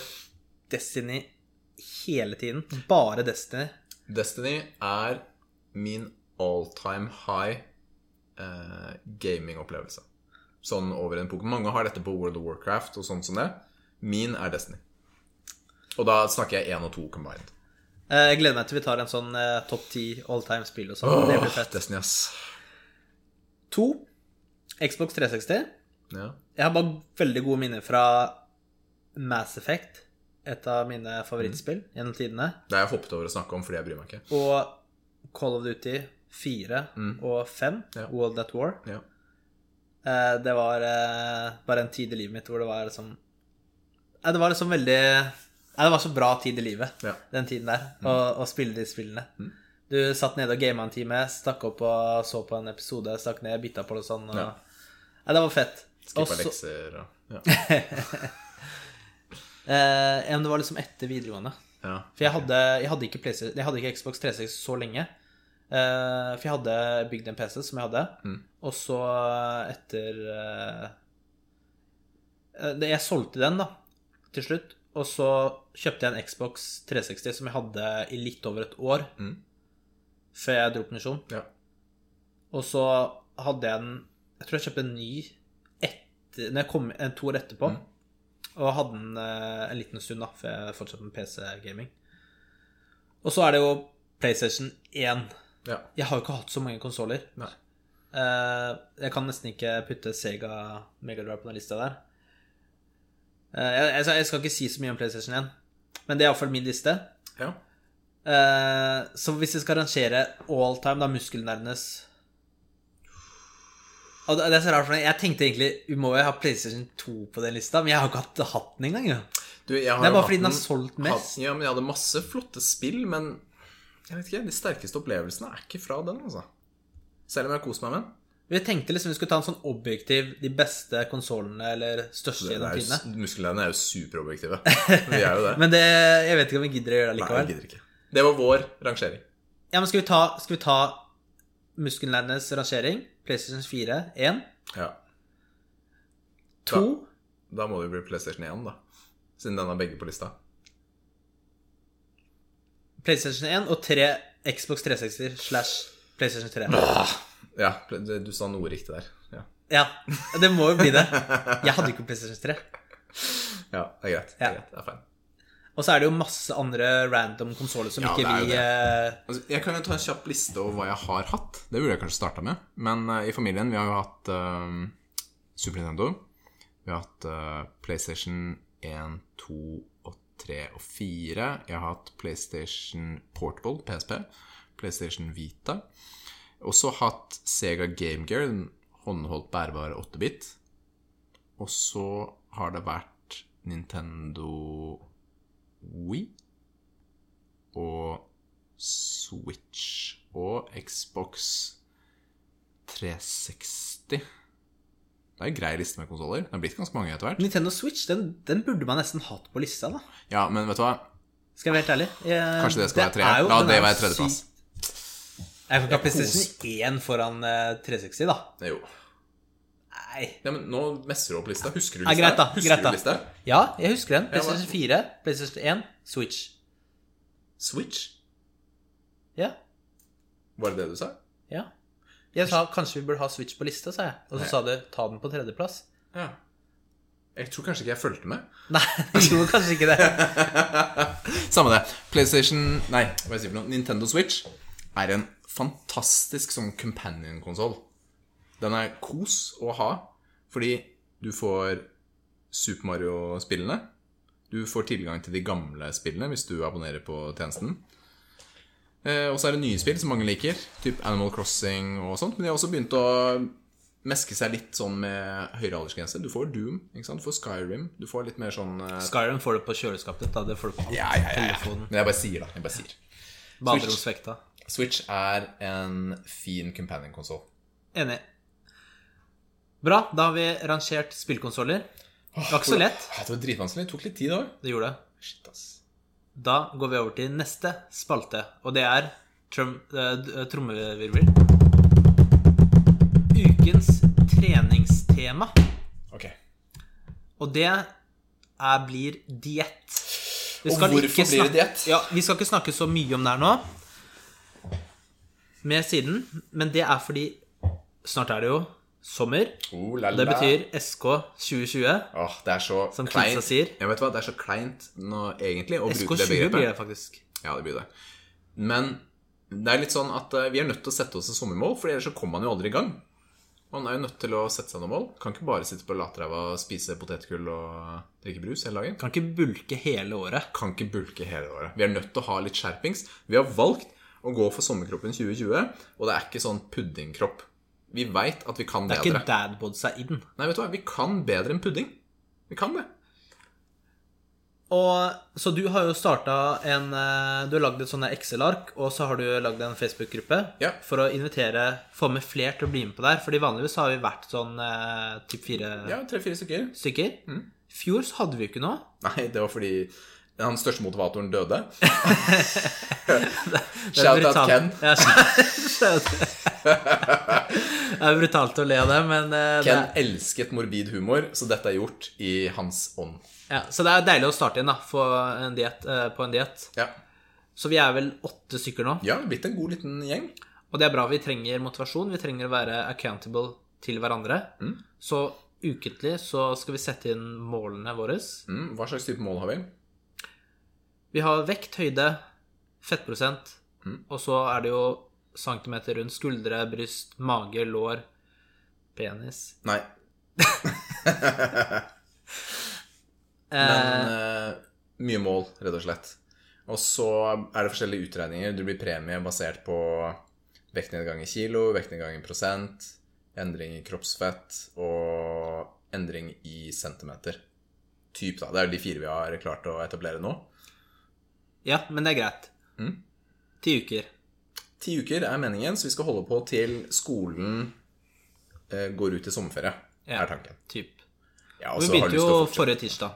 Destiny hele tiden. Bare Destiny. Destiny er min all time high eh, gamingopplevelse. Sånn over en pok. Mange har dette på World of Warcraft og sånn som det. Min er Destiny. Og da snakker jeg én og to combined. Eh, jeg gleder meg til vi tar en sånn eh, topp ti all time spill og sånn. det blir fett. Destiny, ass. To. Xbox 360. Ja. Jeg har bare veldig gode minner fra Mass Effect. Et av mine favorittspill gjennom tidene. Det har jeg hoppet over å snakke om fordi jeg bryr meg ikke. Og Call of Duty 4 og 5, Ja. World at War. Ja. Eh, det var eh, bare en tid i livet mitt hvor det var liksom eh, det var liksom veldig Nei, det var så bra tid i livet, Ja. den tiden der, å, å spille de spillene. Du satt nede og gama en time, stakk opp og så på en episode, stakk ned, bytta på det sånn. Og... Ja. Nei, det var fett. Skippa Også... lekser og ja. Eh, men det var liksom etter videregående. ja. For jeg hadde, jeg hadde, ikke, jeg hadde ikke Xbox 360 så lenge. Eh, for jeg hadde bygd en PC som jeg hadde. Og så etter eh, eh, det- Jeg solgte den, da, til slutt. Og så kjøpte jeg en Xbox 360 som jeg hadde i litt over et år. Før jeg dro på misjon. ja. Og så hadde jeg en Jeg tror jeg kjøpte en ny etter, når jeg kom en to år etterpå. Og hadde den eh, en liten stund, da, før jeg fortsatte med PC-gaming. Og så er det jo PlayStation 1. ja. Jeg har jo ikke hatt så mange konsoller. Eh, jeg kan nesten ikke putte Sega Megadrive på den lista der. Eh, jeg, jeg, skal- jeg skal ikke si så mye om PlayStation 1, men det er iallfall min liste. ja. Eh, så hvis jeg skal rangere all time, da muskelnerdenes Og det er så rart, for jeg tenkte egentlig må jo ha PlayStation 2 på den lista, men jeg har ikke hatt, hatt den engang. Du, jeg har Det er bare fordi den har solgt mest. hatt- Ja, men jeg hadde masse flotte spill, men jeg vet ikke, de sterkeste opplevelsene er ikke fra den, altså. Selv om jeg har kost meg med den. Vi tenkte liksom vi skulle ta en sånn objektiv de beste konsollene eller største gjennom tidene. jo, er jo superobjektive. Vi er jo det. Men det, jeg vet ikke om vi gidder å gjøre det likevel. Nei, jeg gidder ikke. Det var vår rangering. Ja, men skal vi ta, skal vi ta muskelnerdenes rangering? PlayStation 4, 1, Ja. 2 Da må det jo bli PlayStation 1, da. Siden den har begge på lista. PlayStation 1 og 3 Xbox 360 slash PlayStation 3. Ja, du sa noe riktig der. Ja, Ja, det må jo bli det. Jeg hadde ikke PlayStation 3. ja det er greit. Det er greit. Det er feil. Og så er det jo masse andre random konsoller som Ja, ikke vi eh, Altså, jeg kan jo ta en kjapp liste over hva jeg har hatt. Det burde jeg kanskje starta med. Men uh, i familien vi har jo hatt uh, Super Nintendo. Vi har hatt uh, PlayStation 1, 2 og 3 og 4. Jeg har hatt PlayStation Portable, PSP. PlayStation Vita. Også hatt Sega Game Gear, en håndholdt bærbar 8-bit. Og så har det vært Nintendo Wii og Switch og Xbox 360. Det er en grei liste med konsoller. Det er blitt ganske mange etter hvert. Nintendo Switch, den, den burde man nesten hatt på lista, da. Ja, men vet du hva? Skal jeg være helt ærlig. Jeg, Kanskje det skal være tre? jo- La det være tredjeplass. sykt- Jeg kan ikke ha PlayStation 1 foran eh, 360, da. Jo. Nei. Ja, men nå messer du opp lista. Husker du lista? Ja, greit da, Husker greit da. du lista? Ja, jeg husker den. PlayStation 4, PlayStation 1, Switch. Switch? Ja. Var det det du sa? ja. Jeg sa kanskje vi burde ha Switch på lista, sa jeg. Og så Nei. sa du ta den på tredjeplass. Ja. Jeg tror kanskje ikke jeg fulgte med. Nei, jeg tror kanskje ikke det. Samme det. PlayStation Nei, hva jeg for noe? Nintendo Switch er en fantastisk sånn companion-konsoll. Den er kos å ha, fordi du får Super Mario-spillene. Du får tilgang til de gamle spillene hvis du abonnerer på tjenesten. Eh, og så er det nye spill som mange liker, typ Animal Crossing og sånt. Men de har også begynt å meske seg litt sånn med høyere aldersgrense. Du får Doom, du får Skyrim. Du får litt mer sånn eh, Skyrim får det på kjøleskapet ditt. da, Det får du på Ja, ja, ja. ja. telefonen. Men jeg bare sier, da. Jeg bare sier. Baderomsvekta. Switch er en fin companion-konsoll. Enig. Bra, da har vi rangert spillkonsoller. Det var ikke så lett. Det var dritvanskelig. Det tok litt tid òg. Det gjorde det. Shit, ass. Da går vi over til neste spalte, og det er eh, d- trommevirvel. Ukens treningstema. Ok. Og det er, blir diett. Vi Og hvorfor ikke blir det diett? Ja, vi skal ikke snakke så mye om det her nå, med siden, men det er fordi snart er det jo sommer. Oh, la, Det betyr SK 2020. Åh, det er så Som kleint. kidsa sier. Ja, vet du hva? Det er så kleint nå, egentlig, å SK bruke det 20 blir det faktisk. Ja, det blir det. Men det er litt sånn at eh, vi er nødt til å sette oss et sommermål, for ellers så kommer man jo aldri i gang. Man er jo nødt til å sette seg noen mål. Kan ikke bare sitte på latræva og spise potetgull og drikke brus hele dagen. Kan ikke bulke hele året. Kan ikke bulke hele året. Vi er nødt til å ha litt skjerpings. Vi har valgt å gå for sommerkroppen 2020, og det er ikke sånn puddingkropp. Vi veit at vi kan bedre. Det er bedre. ikke dadbodsa inn. Nei, vet du hva, vi kan bedre enn pudding. Vi kan det. Og, så du har jo starta en eh, Du har lagd et sånt Excel-ark, og så har du lagd en Facebook-gruppe Ja. for å invitere Få med flere til å bli med på der. Fordi vanligvis har vi vært sånn eh, typ fire Ja, tre-fire stykker. stykker. Mm. Fjor så hadde vi jo ikke noe. Nei, det var fordi den største motivatoren døde. Er Shout out. Ken. Ja, det er brutalt å le av det, men eh, det, Ken elsket morbid humor, så dette er gjort i hans ånd. ja, Så det er deilig å starte igjen da, en diet, uh, på en diett. Ja. Så vi er vel åtte stykker nå. ja, blitt en god liten gjeng. Og det er bra. Vi trenger motivasjon. Vi trenger å være accountable til hverandre. Mm. Så ukentlig så skal vi sette inn målene våre. Mm, hva slags type mål har vi? Vi har vekt, høyde, fettprosent, Mm. og så er det jo centimeter rundt skuldre, bryst, mage, lår, penis. Nei. Men uh, mye mål, rett og slett. Og så er det forskjellige utregninger. Du blir premie basert på vektnedgang i kilo, vektnedgang i prosent, endring i kroppsfett og endring i centimeter. Typ, da. Det er de fire vi har klart å etablere nå. Ja, men det er greit. Mm. Ti uker. Ti uker er meningen, så vi skal holde på til skolen eh, går ut i sommerferie, Ja. er tanken. Typ. Ja, vi så begynte jo forrige tirsdag.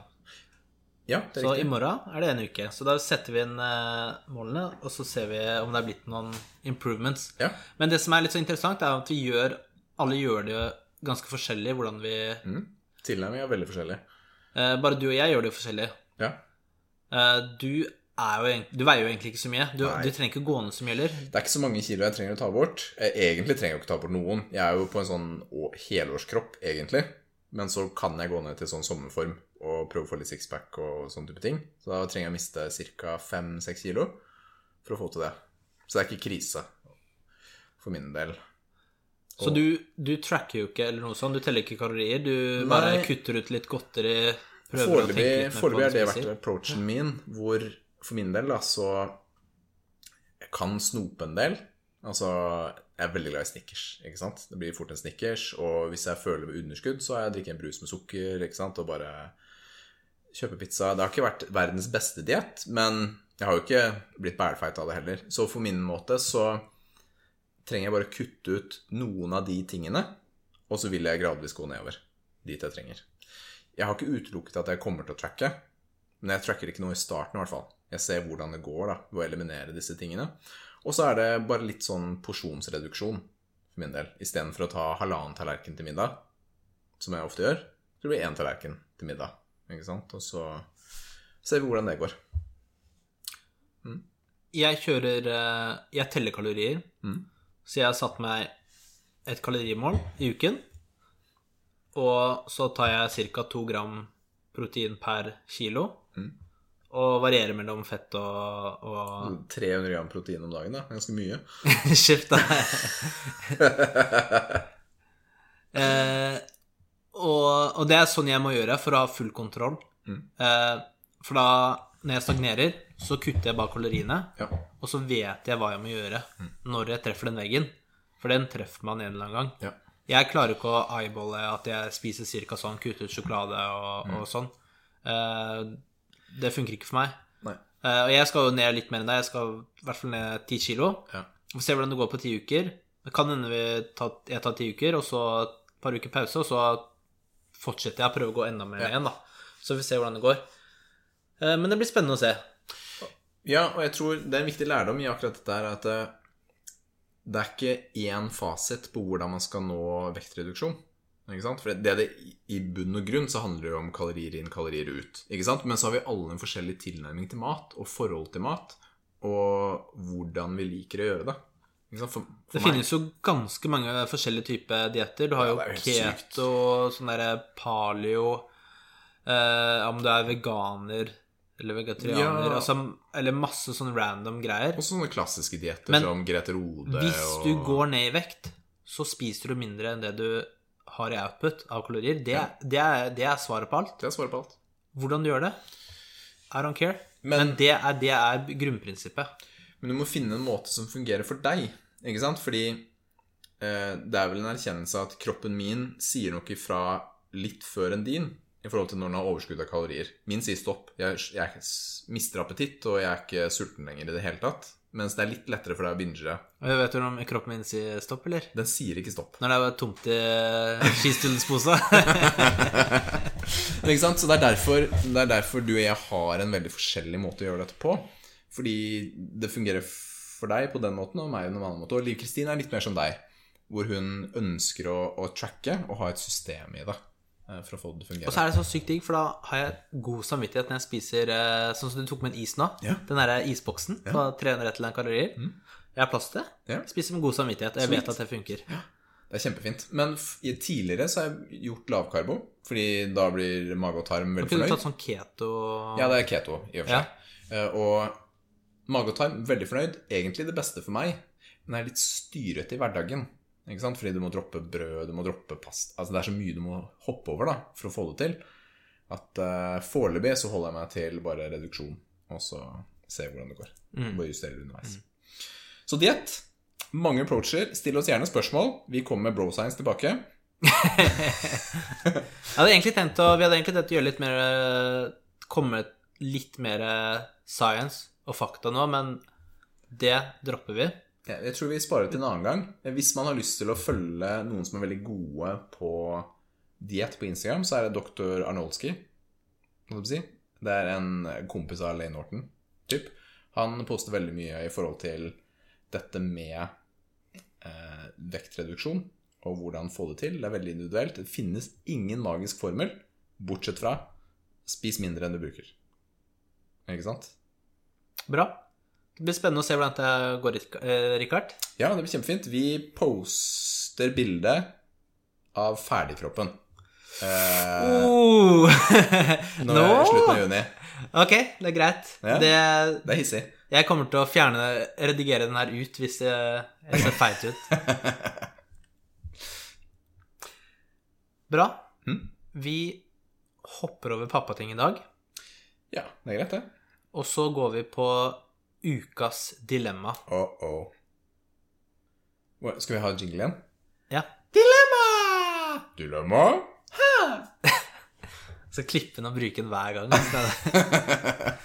Ja, det er Så i morgen er det en uke. Så da setter vi inn eh, målene, og så ser vi om det er blitt noen improvements. Ja. Men det som er litt så interessant, er at vi gjør Alle gjør det ganske forskjellig hvordan vi Mm. Tilnærming er veldig forskjellig. eh, Bare du og jeg gjør det jo forskjellig. Ja. Eh, du jo Du veier jo egentlig ikke så mye. Du, du trenger ikke gå ned så mye heller. Det er ikke så mange kilo jeg trenger å ta bort. Egentlig trenger jeg ikke ta bort noen. Jeg er jo på en sånn helårskropp, egentlig. Men så kan jeg gå ned til sånn sommerform og prøve å få litt sixpack og sånne type ting. Så da trenger jeg å miste ca. 5-6 kilo for å få til det. Så det er ikke krise for min del. Så du, du tracker jo ikke eller noe sånt. Du teller ikke kalorier. Du bare Nei. kutter ut litt godteri. Foreløpig har det vært approachen min, hvor for min del da, så jeg kan snope en del. Altså, jeg er veldig glad i Snickers, ikke sant? Det blir fort en Snickers, og hvis jeg føler med underskudd, så har jeg drikket en brus med sukker, ikke sant, og bare kjøpe pizza. Det har ikke vært verdens beste diett, men jeg har jo ikke blitt bælfeit av det heller. Så for min måte så trenger jeg bare kutte ut noen av de tingene, og så vil jeg gradvis gå nedover dit jeg trenger. Jeg har ikke utelukket at jeg kommer til å tracke, men jeg tracker ikke noe i starten i hvert fall. Jeg ser hvordan det går da, ved å eliminere disse tingene. Og så er det bare litt sånn porsjonsreduksjon for min del. Istedenfor å ta halvannen tallerken til middag, som jeg ofte gjør, så det blir én tallerken til middag. Ikke sant? Og så ser vi hvordan det går. Jeg kjører eh, Jeg teller kalorier. Mm. Så jeg har satt meg et kalorimål i uken. Og så tar jeg ca. to gram protein per kilo. Mm. Og varierer mellom fett og, og 300 gram protein om dagen, da. Ganske mye. Skift, da. eh, og, og det er sånn jeg må gjøre for å ha full kontroll. Mm. Eh, for da, når jeg stagnerer, så kutter jeg bare kaloriene. Ja. Og så vet jeg hva jeg må gjøre når jeg treffer den veggen. For den treffer man en eller annen gang. Ja. Jeg klarer ikke å eyeballe at jeg spiser cirka sånn, kutter ut sjokolade og, Mm. og sånn. Eh, det funker ikke for meg. Eh, og jeg skal jo ned litt mer enn deg. Jeg skal i hvert fall ned ti kilo. Ja. Vi får se hvordan det går på ti uker. Det kan hende jeg tar ti uker, og så et par uker pause, og så fortsetter jeg å prøve å gå enda mer Ja. igjen, da. Så vi får se hvordan det går. Uh, men det blir spennende å se. Ja, og jeg tror det er en viktig lærdom i akkurat dette her at det, det er ikke én fasit på hvordan man skal nå vektreduksjon. For det, det I bunn og grunn så handler det jo om kalorier inn, kalorier ut. Men så har vi alle en forskjellig tilnærming til mat og forhold til mat, og hvordan vi liker å gjøre det. For, for Det meg- finnes jo ganske mange forskjellige typer dietter. Du har jo ja, keto, sånn derre paleo eh, Om du er veganer eller vegetarianer Ja. altså, Eller masse sånn random greier. Og sånne klassiske dietter som Grete Rode Hvis og du går ned i vekt, så spiser du mindre enn det du har i output av kalorier. Det, det, er, det er svaret på alt. Det er svaret på alt. Hvordan du gjør det, I don't care. Men- Men, det, er, det er grunnprinsippet. Men du må finne en måte som fungerer for deg. Ikke sant? Fordi eh, det er vel en erkjennelse at kroppen min sier noe ifra litt før enn din i forhold til når den har overskudd av kalorier. Min sier stopp. Jeg, jeg mister appetitt, og jeg er ikke sulten lenger i det hele tatt. Mens det er litt lettere for deg å binge. Og Vet du om kroppen min sier stopp, eller? Den sier ikke stopp. Når det er tomt i skistudelsposa. Ikke sant? Så det er, derfor, det er derfor du og jeg har en veldig forskjellig måte å gjøre dette på. Fordi det fungerer for deg på den måten, og meg på en annen måte. Og Liv Kristin er litt mer som deg, hvor hun ønsker å, å tracke og ha et system i det. Eh, For å få det til å fungere. Og så er det så sykt digg, for da har jeg god samvittighet når jeg spiser eh, sånn som du tok med en is nå. Ja. Den derre isboksen på 300 et eller annet kalorier. Jeg har plass til det. Ja. Spiser med god samvittighet. og Jeg Sweet. vet at det funker. Det er kjempefint. Men tidligere så har jeg gjort lavkarbo, fordi da blir mage og tarm veldig Kunne du tatt sånn keto Ja, det er keto, i og for seg. Eh, Og mage og tarm, veldig fornøyd. Egentlig det beste for meg, men jeg er litt styrete i hverdagen. Ikke sant? Fordi du må droppe brød, du må droppe past Altså det er så mye du må hoppe over da, for å få det til. At uh, foreløpig så holder jeg meg til bare reduksjon, og så ser jeg hvordan det går. Bare justerer underveis. Så diett. Mange approacher. Still oss gjerne spørsmål. Vi kommer med bro science tilbake. Jeg hadde egentlig tenkt å, vi hadde egentlig tenkt å gjøre litt mer eh, Komme litt mer eh, science og fakta nå, men det dropper vi. Jeg tror vi sparer til en annen gang. Hvis man har lyst til å følge noen som er veldig gode på diett på Instagram, så er det dr. Si? Det er en kompis av Lane Norton. Typ. Han poster veldig mye i forhold til dette med eh, vektreduksjon og hvordan få det til. Det er veldig individuelt. Det finnes ingen magisk formel, bortsett fra spis mindre enn du bruker. Ikke sant? Bra. Det blir spennende å se hvordan det går, eh, Rikard. Ja, det blir kjempefint. Vi poster bilde av ferdigkroppen. Eh, Oh. nå er det slutten av juni. Ok, det er greit. Ja. Det, Det er hissig. jeg kommer til å fjerne, redigere den her ut hvis jeg ser feit ut. Bra. Mm. Vi hopper over pappating i dag, Ja, det er greit, det. og så går vi på ukas dilemma. Uh-oh. Skal vi ha jingle igjen? Ja. Dilemma! Dilemma? Så klippe den og bruke den hver gang.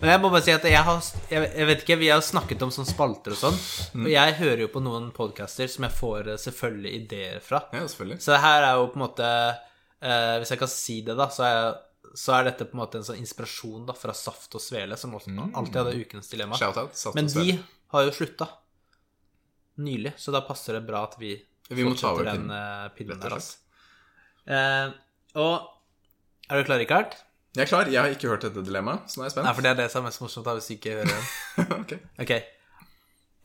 Men jeg må bare si at jeg har Jeg jeg vet ikke, vi har snakket om sånne spalter og sånn. Og jeg hører jo på noen podcaster som jeg får eh, selvfølgelig ideer fra. Ja, selvfølgelig. Så det her er jo på en måte eh, Hvis jeg kan si det, da, så er, så er dette på en måte en sånn inspirasjon da fra Saft og Svele, som også alltid hadde ukens dilemma. Shout-out. Men de har jo slutta nylig, så da passer det bra at vi, Vi fortsetter den eh, pinnen der. Altså. Eh, og er du klar, Rikard? Jeg er klar. Jeg har ikke hørt dette dilemmaet, så nå er jeg spent. Nei, for det er det som er mest morsomt hvis du ikke hører den. Ok. Ok.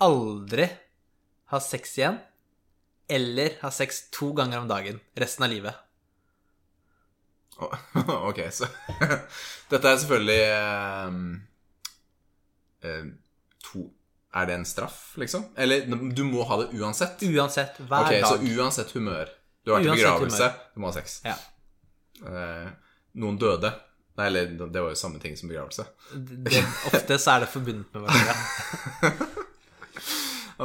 Aldri ha sex igjen, eller ha sex to ganger om dagen resten av livet. Ok, så Dette er selvfølgelig eh, to Er det en straff, liksom? Eller du må ha det uansett? Uansett, hver Ok, så uansett humør. Du har vært i begravelse, du må ha sex. Ja. Eh, noen døde. Nei, eller det var jo samme ting som begravelse. Det, ofte så er det forbundet med hverandre.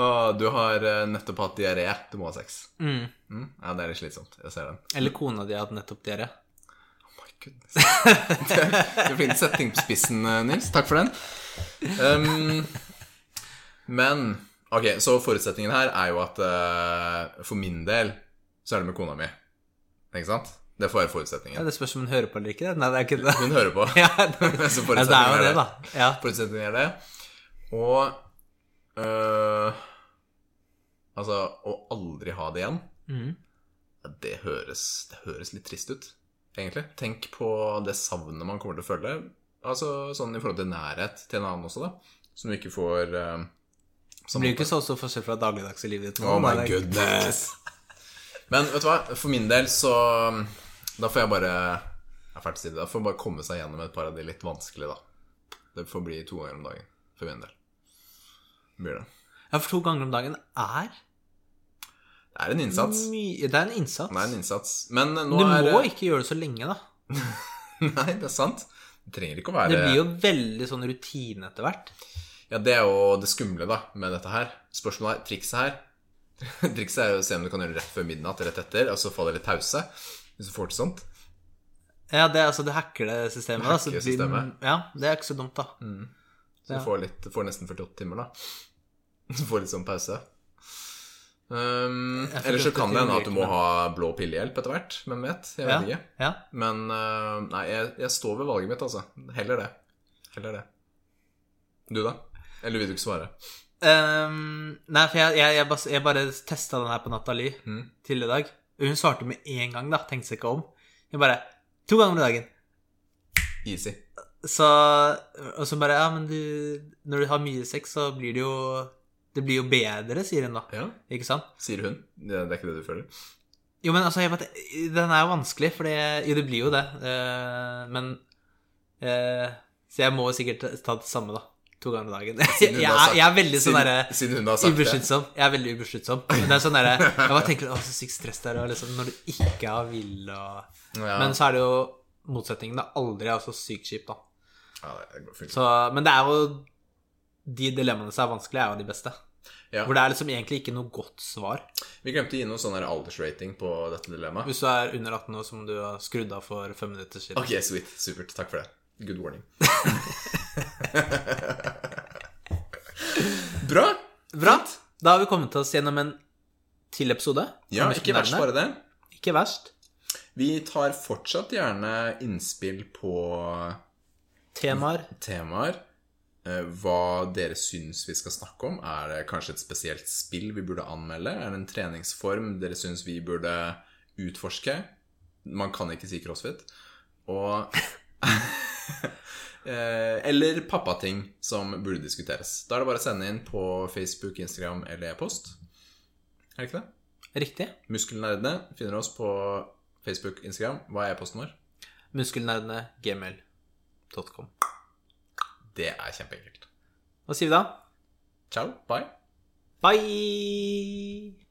Og du har eh, nettopp hatt diaré. Du må ha sex. Mm. Mm? Ja, det er litt slitsomt. Jeg ser den. Eller kona di har hatt nettopp dere. Du er flink til å sette ting på spissen, eh, Nils. Takk for den. Um, men Ok, så forutsetningen her er jo at uh, for min del så er det med kona mi. Ikke sant? Det får være Ja, forutsetningen. det spørs om hun hører på eller ikke. det. Nei, det er ikke det. Hun hører på. Ja, det, Så ja, det er jo det, da. Ja. Forutsetningen er det. Og uh, Altså, å aldri ha det igjen, mm. ja, det høres, det høres litt trist ut, egentlig. Tenk på det savnet man kommer til å føle. Altså sånn i forhold til nærhet til en annen også, da. Som du ikke får uh, Det blir jo ikke så stor forskjell fra dagligdags i livet ditt. Oh my goodness. Men vet du hva, for min del så Da får jeg bare Jeg er ferdig å si det. Da får jeg bare komme seg gjennom et par av de litt vanskelige, da. Det får bli to ganger om dagen for min del. Blir det. Ja, for to ganger om dagen er Det er en innsats. mye Det er en innsats. Det er en innsats. Men nå du er må ikke gjøre det så lenge, da. Nei, det er sant. Det trenger ikke å være Det blir jo veldig sånn rutine etter hvert. Ja, det er jo det skumle, da, med dette her. Spørsmålet er Trikset her Trikset er jo å se om du kan gjøre det rett før midnatt, rett etter, og så få det litt pause. Hvis du får til sånt. Ja, det er altså det hacker det systemet. Du så Hacker systemet. Ja, det er ikke så dumt, da. Så Ja. du får, litt, får nesten 48 timer, da. Du får litt sånn pause. Um, Eller så 48 kan det hende at du må ha blå pillehjelp etter hvert. Hvem vet? Jeg Ja, vet ikke. ja. Men uh, nei, jeg, jeg står ved valget mitt, altså. Heller det. Heller det. Du, da? Eller vil du ikke svare? Um, nei, for jeg, jeg, jeg, bare, bare testa den her på Nathalie Mm. til i dag. Hun svarte med en gang, da. Tenkte seg ikke om. Hun bare To ganger om dagen. Easy. Så Og så bare Ja, men du Når du har mye sex, så blir det jo Det blir jo bedre, sier hun da. Ja, Ikke sant? sier hun. Det, det er ikke det du føler? Jo, men altså, bare, den er jo vanskelig, for det Jo, det blir jo det. eh, men eh, Så jeg må jo sikkert ta det samme, da. To ganger i dagen. Jeg, jeg, jeg er veldig sånn derre. Ubeskyttsom. Jeg er veldig ubeskyttsom. Men det er sånn derre Jeg bare tenker Å, så sykt stress det er, liksom, når du ikke har vill og Ja, Men så er det jo motsetningen. Det er aldri er så sykt kjipt, da. ja, det går fint. Så, men det er jo De dilemmaene som er vanskelige, er jo de beste. Ja. Hvor det er liksom egentlig ikke noe godt svar. Vi glemte å gi noe sånn aldersrating på dette dilemmaet. Hvis du er under 18 år, som du har skrudd av for fem minutter siden. Ok, sweet. Supert. Takk for det. Good warning. Bra. Bra. Da har vi kommet oss gjennom en til episode. Ja, ikke verst bare det. Ikke verst. Vi tar fortsatt gjerne innspill på Temaer. temaer. Eh, Hva dere syns vi skal snakke om. Er det kanskje et spesielt spill vi burde anmelde? Er det en treningsform dere syns vi burde utforske? Man kan ikke si crossfit. Og eh, Eller pappating som burde diskuteres. Da er det bare å sende inn på Facebook, Instagram eller e-post. Er det ikke det? Riktig. Muskelnerdene finner oss på Facebook, Instagram. Hva er e-posten vår? Muskelnerdene gmail.com. Det er kjempeenkelt. Hva sier vi da? Ciao. Bye. Bye!